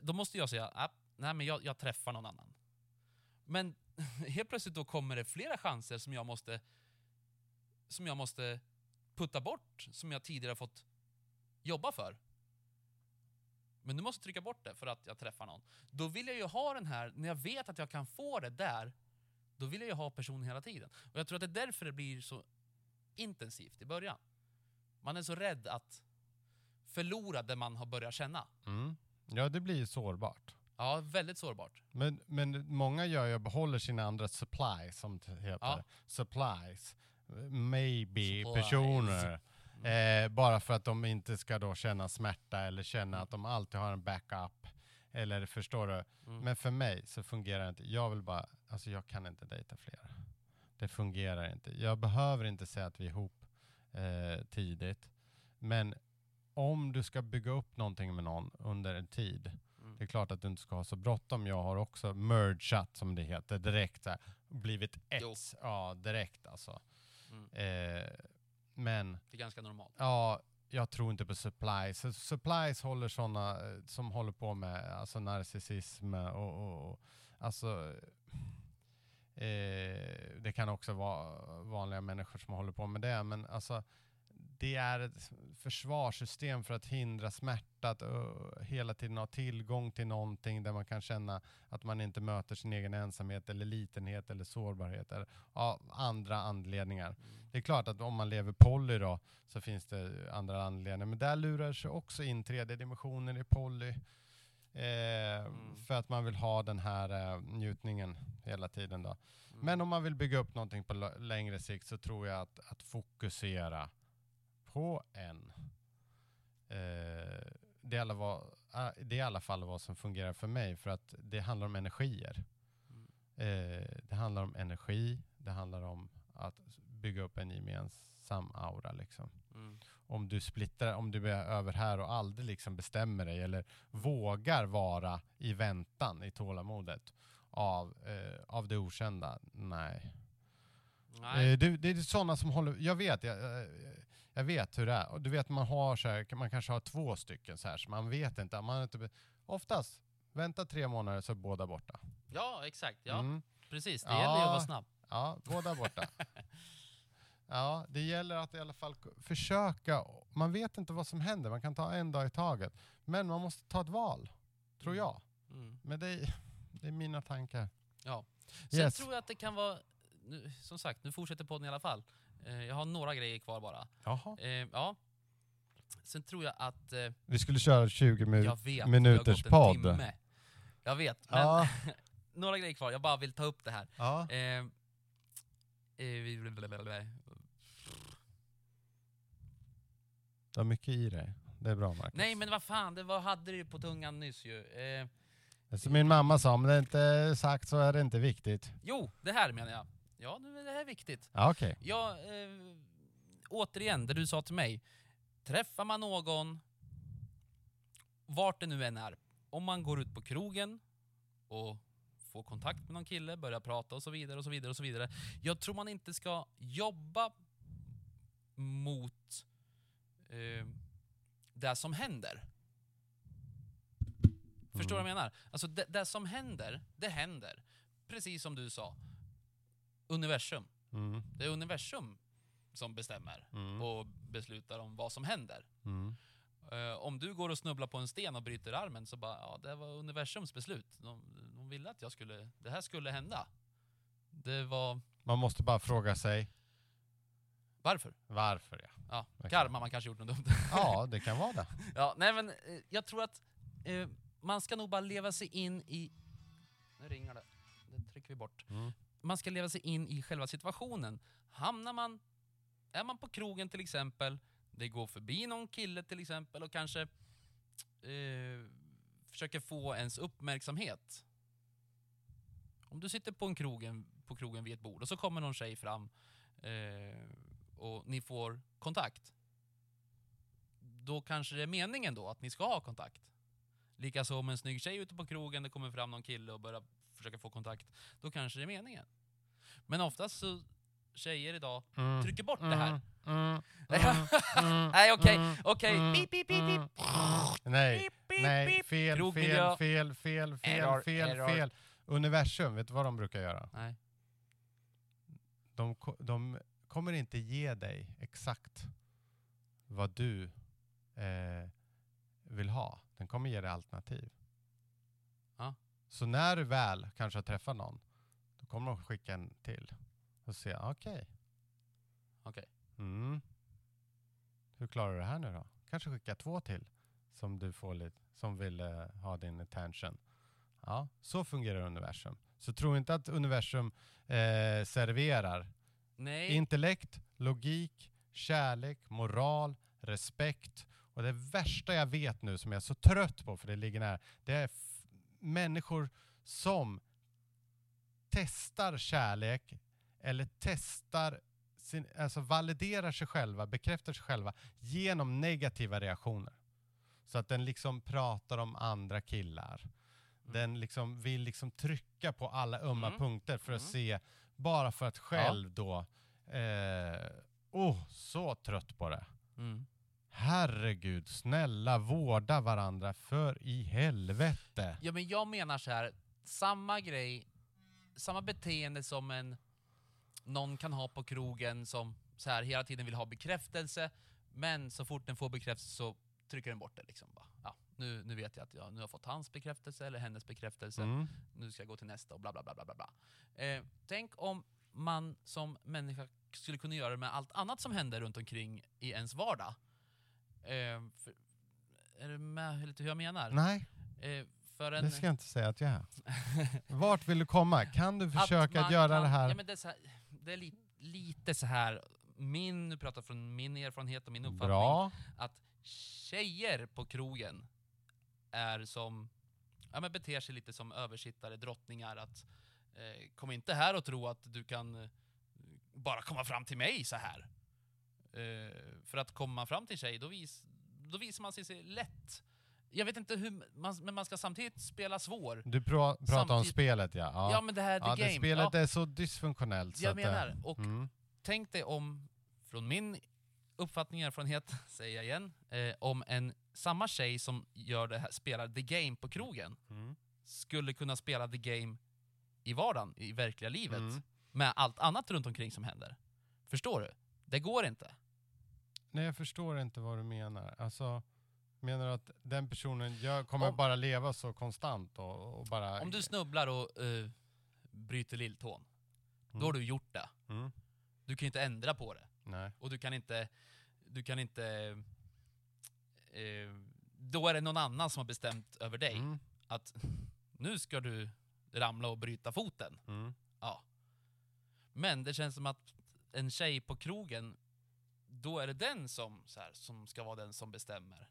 då måste jag säga, "Ah, nej men jag, jag träffar någon annan. Men helt plötsligt då kommer det flera chanser som jag måste som jag måste putta bort, som jag tidigare fått jobba för. Men nu måste jag trycka bort det för att jag träffar någon. Då vill jag ju ha den här, när jag vet att jag kan få det där, då vill jag ju ha personen hela tiden. Och jag tror att det är därför det blir så intensivt i början. Man är så rädd att förlora det man har börjat känna. Mm. Ja, det blir sårbart. Ja, väldigt sårbart. Men, men många gör ju, behåller sina andra supplies, som det heter. Ja. Supplies. Maybe Supplies. personer. Eh, bara för att de inte ska då känna smärta eller känna att de alltid har en backup. Eller förstår du? Mm. Men för mig så fungerar det inte. Jag vill bara, alltså jag kan inte dejta fler. Det fungerar inte. Jag behöver inte säga att vi är ihop eh, tidigt. Men om du ska bygga upp någonting med någon under en tid, Mm. det är klart att du inte ska ha så bråttom. Jag har också mergat som det heter, direkt så här, blivit ett. Ja, direkt alltså. Mm. Eh, men Det är ganska normalt. Ja, jag tror inte på supplies. Supplies håller sådana som håller på med alltså narcissism och, och, och alltså eh, det kan också vara vanliga människor som håller på med det, men alltså det är ett försvarssystem för att hindra smärta, att uh, hela tiden ha tillgång till någonting där man kan känna att man inte möter sin egen ensamhet eller litenhet eller sårbarhet eller av andra anledningar. Mm. Det är klart att om man lever poly då så finns det andra anledningar. Men där lurar sig också in tredje dimensionen i poly. Eh, Mm. För att man vill ha den här eh, njutningen hela tiden då. Mm. Men om man vill bygga upp någonting på längre sikt så tror jag att, att fokusera på en. Eh, det, är alla vad, ah, det är i alla fall vad som fungerar för mig för att det handlar om energier. Mm. Eh, det handlar om energi, det handlar om att bygga upp en gemensam aura liksom. Mm. Om du splittrar, om du är över här och aldrig liksom bestämmer dig eller vågar vara i väntan, i tålamodet av, eh, av det okända, nej. Nej. Eh, det, det är sådana som håller, jag vet, jag, eh, jag vet hur det är. Du vet man har så här, man kanske har två stycken så här, så man vet inte. Man inte oftast, vänta tre månader så är båda borta. Ja, exakt. Ja, Mm. precis. Det Ja. gäller ju att vara snabb. Ja, båda borta. ja, det gäller att i alla fall försöka. Man vet inte vad som händer, man kan ta en dag i taget. Men man måste ta ett val, tror jag. Mm. Men det är, det är mina tankar. Ja. Sen Yes. tror jag att det kan vara, nu, som sagt, nu fortsätter podden i alla fall. Eh, jag har några grejer kvar bara. Jaha. Eh, ja. Sen tror jag att, eh, Vi skulle köra 20 jag minuter. vet, har minuters gått en podd. timme. Jag vet, men Ja, några grejer kvar. Jag bara vill ta upp det här. ja. Du har mycket i dig. Det är bra Marcus. Nej men vad fan, det var, hade du på tungan nyss ju. Eh, Som min mamma sa, om det inte är sagt så är det inte viktigt. jo, det här menar jag. Ja, är det här viktigt. Ja, okej. Ja, eh, återigen, det du sa till mig. Träffar man någon, vart det nu än är, om man går ut på krogen och får kontakt med någon kille, börjar prata och så vidare och så vidare och så vidare. Jag tror man inte ska jobba mot eh, det som händer. Förstår du vad jag menar? Alltså det, det som händer, det händer. Precis som du sa. Universum. Mm. Det är universum som bestämmer Mm. och beslutar om vad som händer. Mm. Eh, om du går och snubblar på en sten och bryter armen så bara, ja det var universums beslut. De, de ville att jag skulle, det här skulle hända. Det var, Man måste bara fråga sig varför? varför. Ja, Ja, karma, man kanske gjort något dumt. ja det kan vara det. ja, nej men eh, jag tror att eh, man ska nog bara leva sig in i, nu ringer det, det trycker vi bort. Mm man ska leva sig in i själva situationen. Hamnar man, är man på krogen till exempel, det går förbi någon kille till exempel och kanske eh, försöker få ens uppmärksamhet. Om du sitter på, en krogen, på krogen vid ett bord och så kommer någon tjej fram eh, och ni får kontakt. Då kanske det är meningen då att ni ska ha kontakt. Likaså om en snygg tjej ute på krogen, det kommer fram någon kille och börjar försöka få kontakt, då kanske det är meningen. Men oftast så, tjejer idag Mm. trycker bort det här. Mm. Nej, Mm. Mm. Okej, Mm. okej, Mm. Nej, nej, fel, Krogmiljö. fel, fel, fel, fel, Error, fel, error. fel. Universum, vet du vad de brukar göra? Nej. De, de kommer inte ge dig exakt vad du eh, vill ha. Den kommer ge dig alternativ. Så när du väl kanske har träffat någon, då kommer de skicka en till. Och säga, okej. Okej. Mm. Hur klarar du det här nu då? Kanske skicka två till som du får lite, som vill eh, ha din attention. Ja, så fungerar universum. Så tro inte att universum eh, serverar Nej. intellekt, logik, kärlek, moral, respekt. Och det värsta jag vet nu som jag är så trött på, för det ligger nära, det är människor som testar kärlek eller testar, sin, alltså validerar sig själva, bekräftar sig själva genom negativa reaktioner. Så att den liksom pratar om andra killar. Mm. Den liksom vill liksom trycka på alla ömma Mm. punkter för att Mm. se, bara för att själv då, eh, oh, så trött på det. Herregud, snälla vårda varandra för i helvete. Ja men jag menar så här, samma grej, samma beteende som en någon kan ha på krogen som så här hela tiden vill ha bekräftelse, men så fort den får bekräftelse så trycker den bort det liksom. Bara, ja, nu, nu vet jag att jag nu har fått hans bekräftelse eller hennes bekräftelse, Mm. nu ska jag gå till nästa och bla bla bla bla. bla. Eh, tänk om man som människa skulle kunna göra det med allt annat som händer runt omkring i ens vardag. Eh, för, är du med lite hur jag menar? Nej, Eh, för en, det ska jag inte säga att jag är. Vart vill du komma? Kan du försöka att, man göra kan- det här? Ja, men det är, så här, det är li, lite så här, min, nu pratar från min erfarenhet och min uppfattning, Bra. att tjejer på krogen är som, ja men beter sig lite som översittare, drottningar, att eh, kom inte här och tro att du kan eh, bara komma fram till mig så här. Eh, för att komma fram till tjej, då, vis, då visar man sig sig lätt. Jag vet inte hur, man, men man ska samtidigt spela svår. Du pra pratar om Samtidigt- spelet ja. Ja, Ja, men det här, the ja game. det spelet ja, är så dysfunktionellt. så jag att, eh, menar, och Mm. tänk dig om, från min uppfattning och erfarenhet, säger jag igen, eh, om en samma tjej som gör det här, spelar the game på krogen, Mm. skulle kunna spela the game i vardagen, i verkliga livet, Mm. med allt annat runt omkring som händer. Förstår du? Det går inte. Nej, jag förstår inte vad du menar. Alltså, menar du att den personen gör, kommer Om- bara leva så konstant och, och bara... Om du snubblar och eh, bryter lilltån, då Mm. har du gjort det. Mm. Du kan inte ändra på det. Nej. Och du kan inte... Du kan inte... Eh, då är det någon annan som har bestämt över dig Mm. att nu ska du ramla och bryta foten. Mm. Ja. Men det känns som att en tjej på krogen, då är det den som, så här, som ska vara den som bestämmer.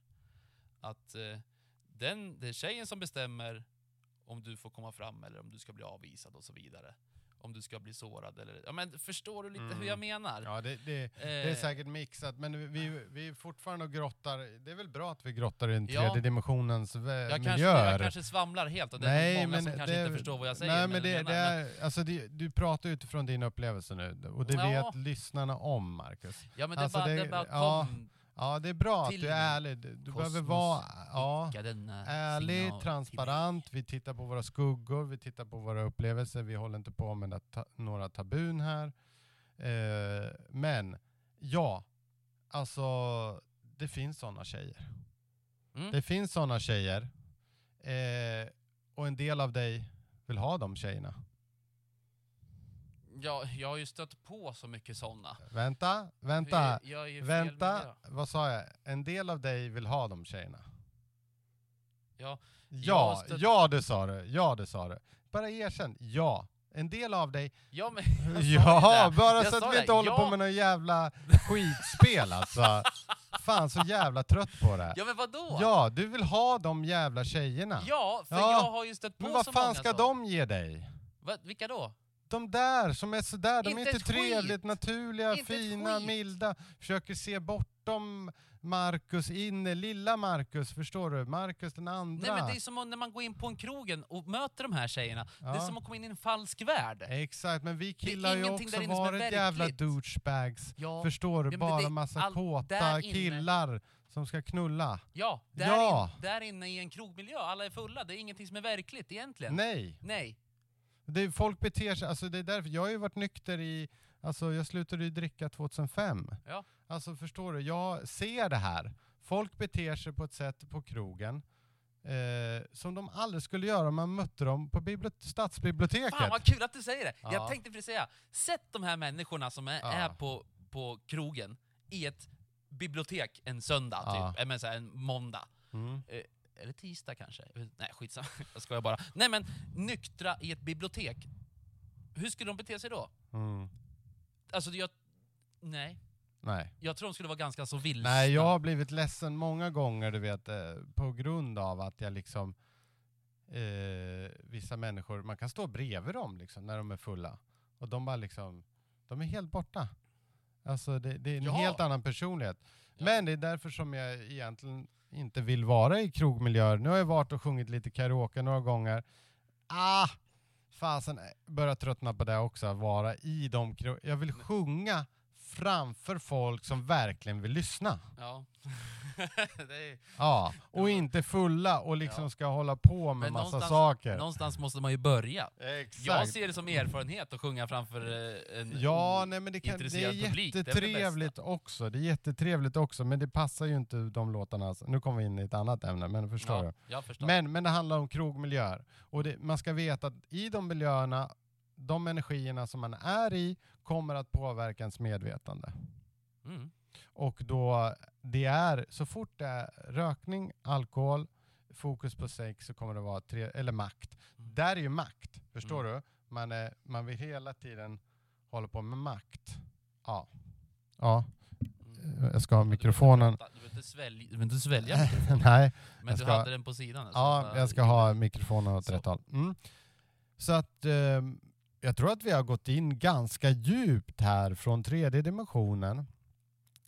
Att eh, den, det är tjejen som bestämmer om du får komma fram eller om du ska bli avvisad och så vidare. Om du ska bli sårad eller... Ja men förstår du lite Mm. hur jag menar? Ja, det, det, det är Eh, säkert mixat, men vi, vi är fortfarande och grottar. Det är väl bra att vi grottar i den Ja. tredje dimensionens vä- jag, kanske, miljöer. jag kanske svamlar helt och det är många som kanske inte förstår vad jag säger. Nej, men det, menar. är, alltså det, du pratar utifrån din upplevelse nu, och det Ja. vet lyssnarna om, Marcus. ja men det, alltså bara, det- bara ja, kom Ja, det är bra att du är ärlig. Du, behöver vara ja, denna ärlig, signal transparent. Vi tittar på våra skuggor, vi tittar på våra upplevelser. Vi håller inte på med ta, några tabun här. Eh, men ja, alltså det finns sådana tjejer. Mm. Det finns sådana tjejer. Eh, och en del av dig vill ha de tjejerna. Ja, jag har ju stött på så mycket sådana. Vänta, vänta, Jag, jag vänta. Vad sa jag? En del av dig vill ha de tjejerna. Ja, Ja, stött- ja det sa du. Ja det sa du. Bara erkänn. Ja. En del av dig. ja men Ja, bara så att vi inte håller på Ja. med någon jävla skitspel alltså. Fan så jävla trött på det. Ja men vadå? Ja, du vill ha de jävla tjejerna. Ja, för Ja. jag har ju stött på Men vad så fan många ska så. de ge dig? Va, vilka då? De där som är sådär, de är Inte inte ett skit. trevligt, naturliga, Inte fina, milda. Försöker se bortom Marcus in, lilla Marcus, förstår du? Marcus den andra. Nej men det är som om när man går in på en krogen och möter de här tjejerna. Det är Ja. som att komma in i en falsk värld. Exakt, men vi killar ju också varit jävla douchebags. Ja, Förstår du? Ja, Bara det- massa kåta killar som ska knulla. ja, där, Ja. In, där inne i en krogmiljö, alla är fulla. Det är ingenting som är verkligt egentligen. Nej, Nej. Det folk beter sig, alltså det är därför, jag har ju varit nykter i, alltså jag slutade ju dricka 2005. Ja. Alltså förstår du, jag ser det här. Folk beter sig på ett sätt på krogen eh, som de aldrig skulle göra om man mötte dem på bibliot- stadsbiblioteket. Fan vad kul att du säger det! Ja. Jag tänkte precis säga, sätt de här människorna som är, Ja. är på, på krogen i ett bibliotek en söndag, typ. Eller så här, en måndag. Mm. Eller tisdag kanske? Nej, skitsamma. Jag skojar bara. Nej men, nyktra i ett bibliotek. Hur skulle de bete sig då? Mm. Alltså, jag... Nej. Nej. Jag tror de skulle vara ganska så vilsna. Nej, jag har blivit ledsen många gånger, du vet, eh, på grund av att jag liksom eh, vissa människor, man kan stå bredvid dem liksom när de är fulla och de bara liksom, de är helt borta. Alltså det, det är en Ja. helt annan personlighet. Ja. Men det är därför som jag egentligen inte vill vara i krogmiljöer. Nu har jag varit och sjungit lite karaoke några gånger. Ah! Fasen, eh, börjar tröttna på det också, att vara i de krog... Jag vill sjunga framför folk som verkligen vill lyssna. Ja. är, Ja, och inte fulla och liksom Ja. ska hålla på med Men massa någonstans- saker. någonstans måste man ju börja. Jag Exakt. ser det som erfarenhet att sjunga framför eh, en Ja, nej, men det, kan, det är intresserad publik. Det är det jättetrevligt också. Det är jättetrevligt också, men det passar ju inte de låtarna. Nu kommer vi in i ett annat ämne, men förstår ja, jag förstår. Men, men det handlar om krogmiljöer. Och det, man ska veta att i de miljöerna, de energierna som man är i, kommer att påverka ens medvetande. Mm. Och då det är, så fort det är rökning, alkohol, fokus på sex så kommer det vara tre, eller makt. Mm. Där är ju makt, förstår Mm. du? Man, är, man vill hela tiden hålla på med makt. Ja. Ja, Mm. jag ska ha mikrofonen. Du behöver inte svälja, du behöver inte svälja Nej, men du ska- hade den på sidan. alltså. ja, jag ska ha mikrofonen åt Så. rätt håll. Mm. Så att eh, jag tror att vi har gått in ganska djupt här från tredje dimensionen.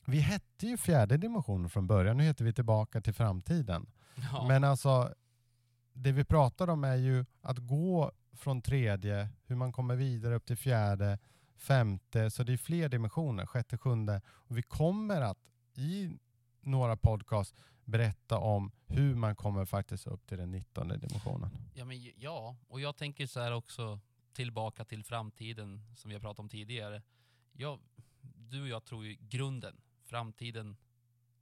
Vi hette ju fjärde dimensionen från början, nu heter vi tillbaka till framtiden. Ja. Men alltså, det vi pratar om är ju att gå från tredje, hur man kommer vidare upp till fjärde, femte, så det är fler dimensioner, sjätte, sjunde. Och vi kommer att i några podcast berätta om hur man kommer faktiskt upp till den nittonde dimensionen. Ja, men, ja, och jag tänker så här också tillbaka till framtiden som vi har pratat om tidigare. Jag, du och jag tror ju grunden, framtiden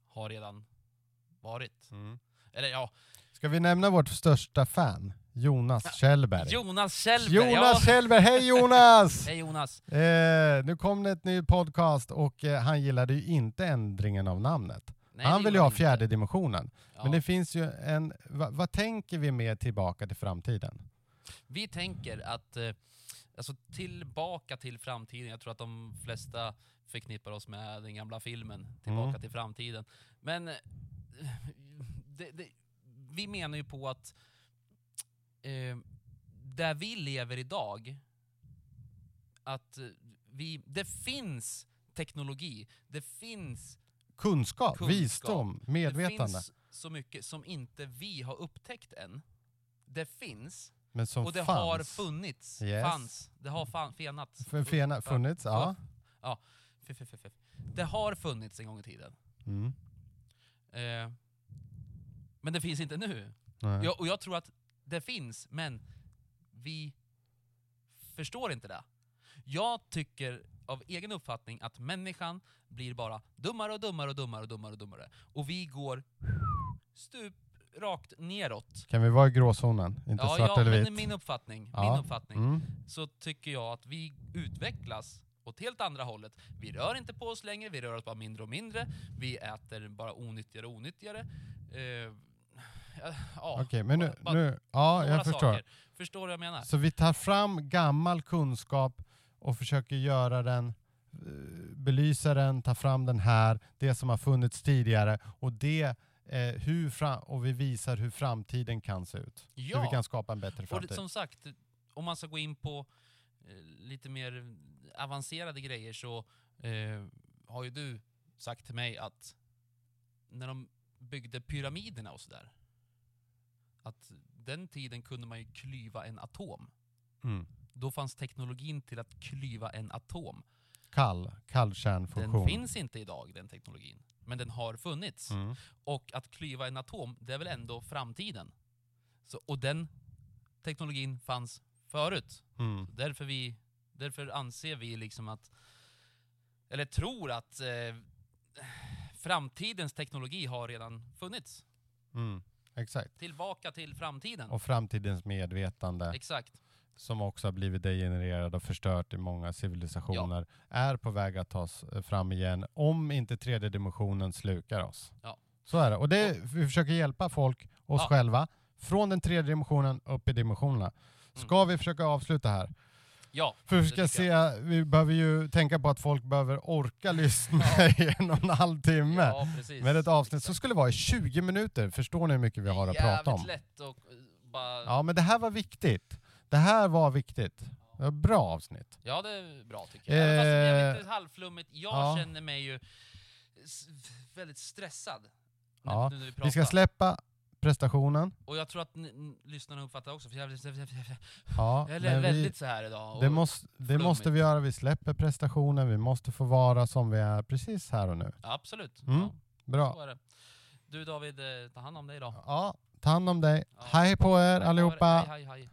har redan varit. Mm. Eller ja, Ska vi nämna vårt största fan? Jonas Kjellberg. Jonas Kjellberg! Jonas ja. Kjellberg, hej Jonas! Hej Jonas! Eh, nu kom det ett ny podcast och eh, han gillade ju inte ändringen av namnet. Nej, han vill ju ha inte. fjärde dimensionen. Ja. Men det finns ju en, va, vad tänker vi med tillbaka till framtiden? Vi tänker att, eh, alltså tillbaka till framtiden, jag tror att de flesta förknippar oss med den gamla filmen, Tillbaka Mm. till framtiden. Men eh, det, det, vi menar ju på att eh, där vi lever idag, att eh, vi, det finns teknologi, det finns, Kunskap, Kunskap. visdom, det medvetande. finns så mycket som inte vi har upptäckt än. Det finns, Men som och det fanns. har funnits. Yes. Fanns. Det har fan, fenats. F- fena, funnits, ja. F- Det har funnits en gång i tiden. Mm. Eh, men det finns inte nu. Jag, och jag tror att det finns, men vi förstår inte det. Jag tycker av egen uppfattning att människan blir bara dummare och dummare och dummare och dummare och dummare. Och vi går stup rakt neråt. Kan vi vara i gråzonen? Inte ja, svart ja, eller vitt? min uppfattning, Ja. min uppfattning Mm. så tycker jag att vi utvecklas åt helt andra hållet. Vi rör inte på oss längre, vi rör oss bara mindre och mindre. Vi äter bara onyttigare och onyttigare. Eh, ja, ja, Okej, men nu, bara- nu, ja jag förstår. saker. Förstår du vad jag menar? Så vi tar fram gammal kunskap och försöker göra den, eh, belysa den, ta fram den här, det som har funnits tidigare och det eh, hur fram, och vi visar hur framtiden kan se ut. Hur vi Ja, kan skapa en bättre och framtid. det, som sagt, om man ska gå in på eh, lite mer avancerade grejer så eh, har ju du sagt till mig att när de byggde pyramiderna och sådär, att den tiden kunde man ju klyva en atom. Mm. Då fanns teknologin till att klyva en atom. Kall, kallkärnfunktion. Den finns inte idag, den teknologin. Men den har funnits. Mm. Och att klyva en atom, det är väl ändå framtiden. Så, och den teknologin fanns förut. Mm. Därför, vi, därför anser vi liksom att, eller tror att eh, framtidens teknologi har redan funnits. Mm. Exakt. Tillbaka till framtiden. Och framtidens medvetande Exakt. Som också har blivit degenererad och förstört i många civilisationer är på väg att tas eh, fram igen om inte tredje dimensionen slukar oss. Ja. Så är det. Och det, vi försöker hjälpa folk, oss Ja. själva, från den tredje dimensionen upp i dimensionerna. Ska vi försöka avsluta här? Ja, För vi ska se, vi behöver ju tänka på att folk behöver orka lyssna i en och en halv timme. ja precis. Men ett avsnitt som skulle vara i 20 minuter, förstår ni hur mycket vi har att prata om? Lätt och eh, bara... Ja, men det här var viktigt. Det här var viktigt. Det var ett bra avsnitt. Ja, det är bra tycker jag. Även fast det är Eh, lite halvflummigt. Jag ja. känner mig ju väldigt stressad. nu- Ja, när vi, Vi ska släppa prestationen. Och jag tror att lyssnarna uppfattar också, för jag, Ja, jag är väldigt vi, så här idag. Det, måste, det måste vi göra. Vi släpper prestationen. Vi måste få vara som vi är precis här och nu. Absolut. Mm. Ja, Bra. Du David, eh, ta hand om dig idag. Ja, ta hand om dig. Hej på er allihopa. Hej, hej, hej.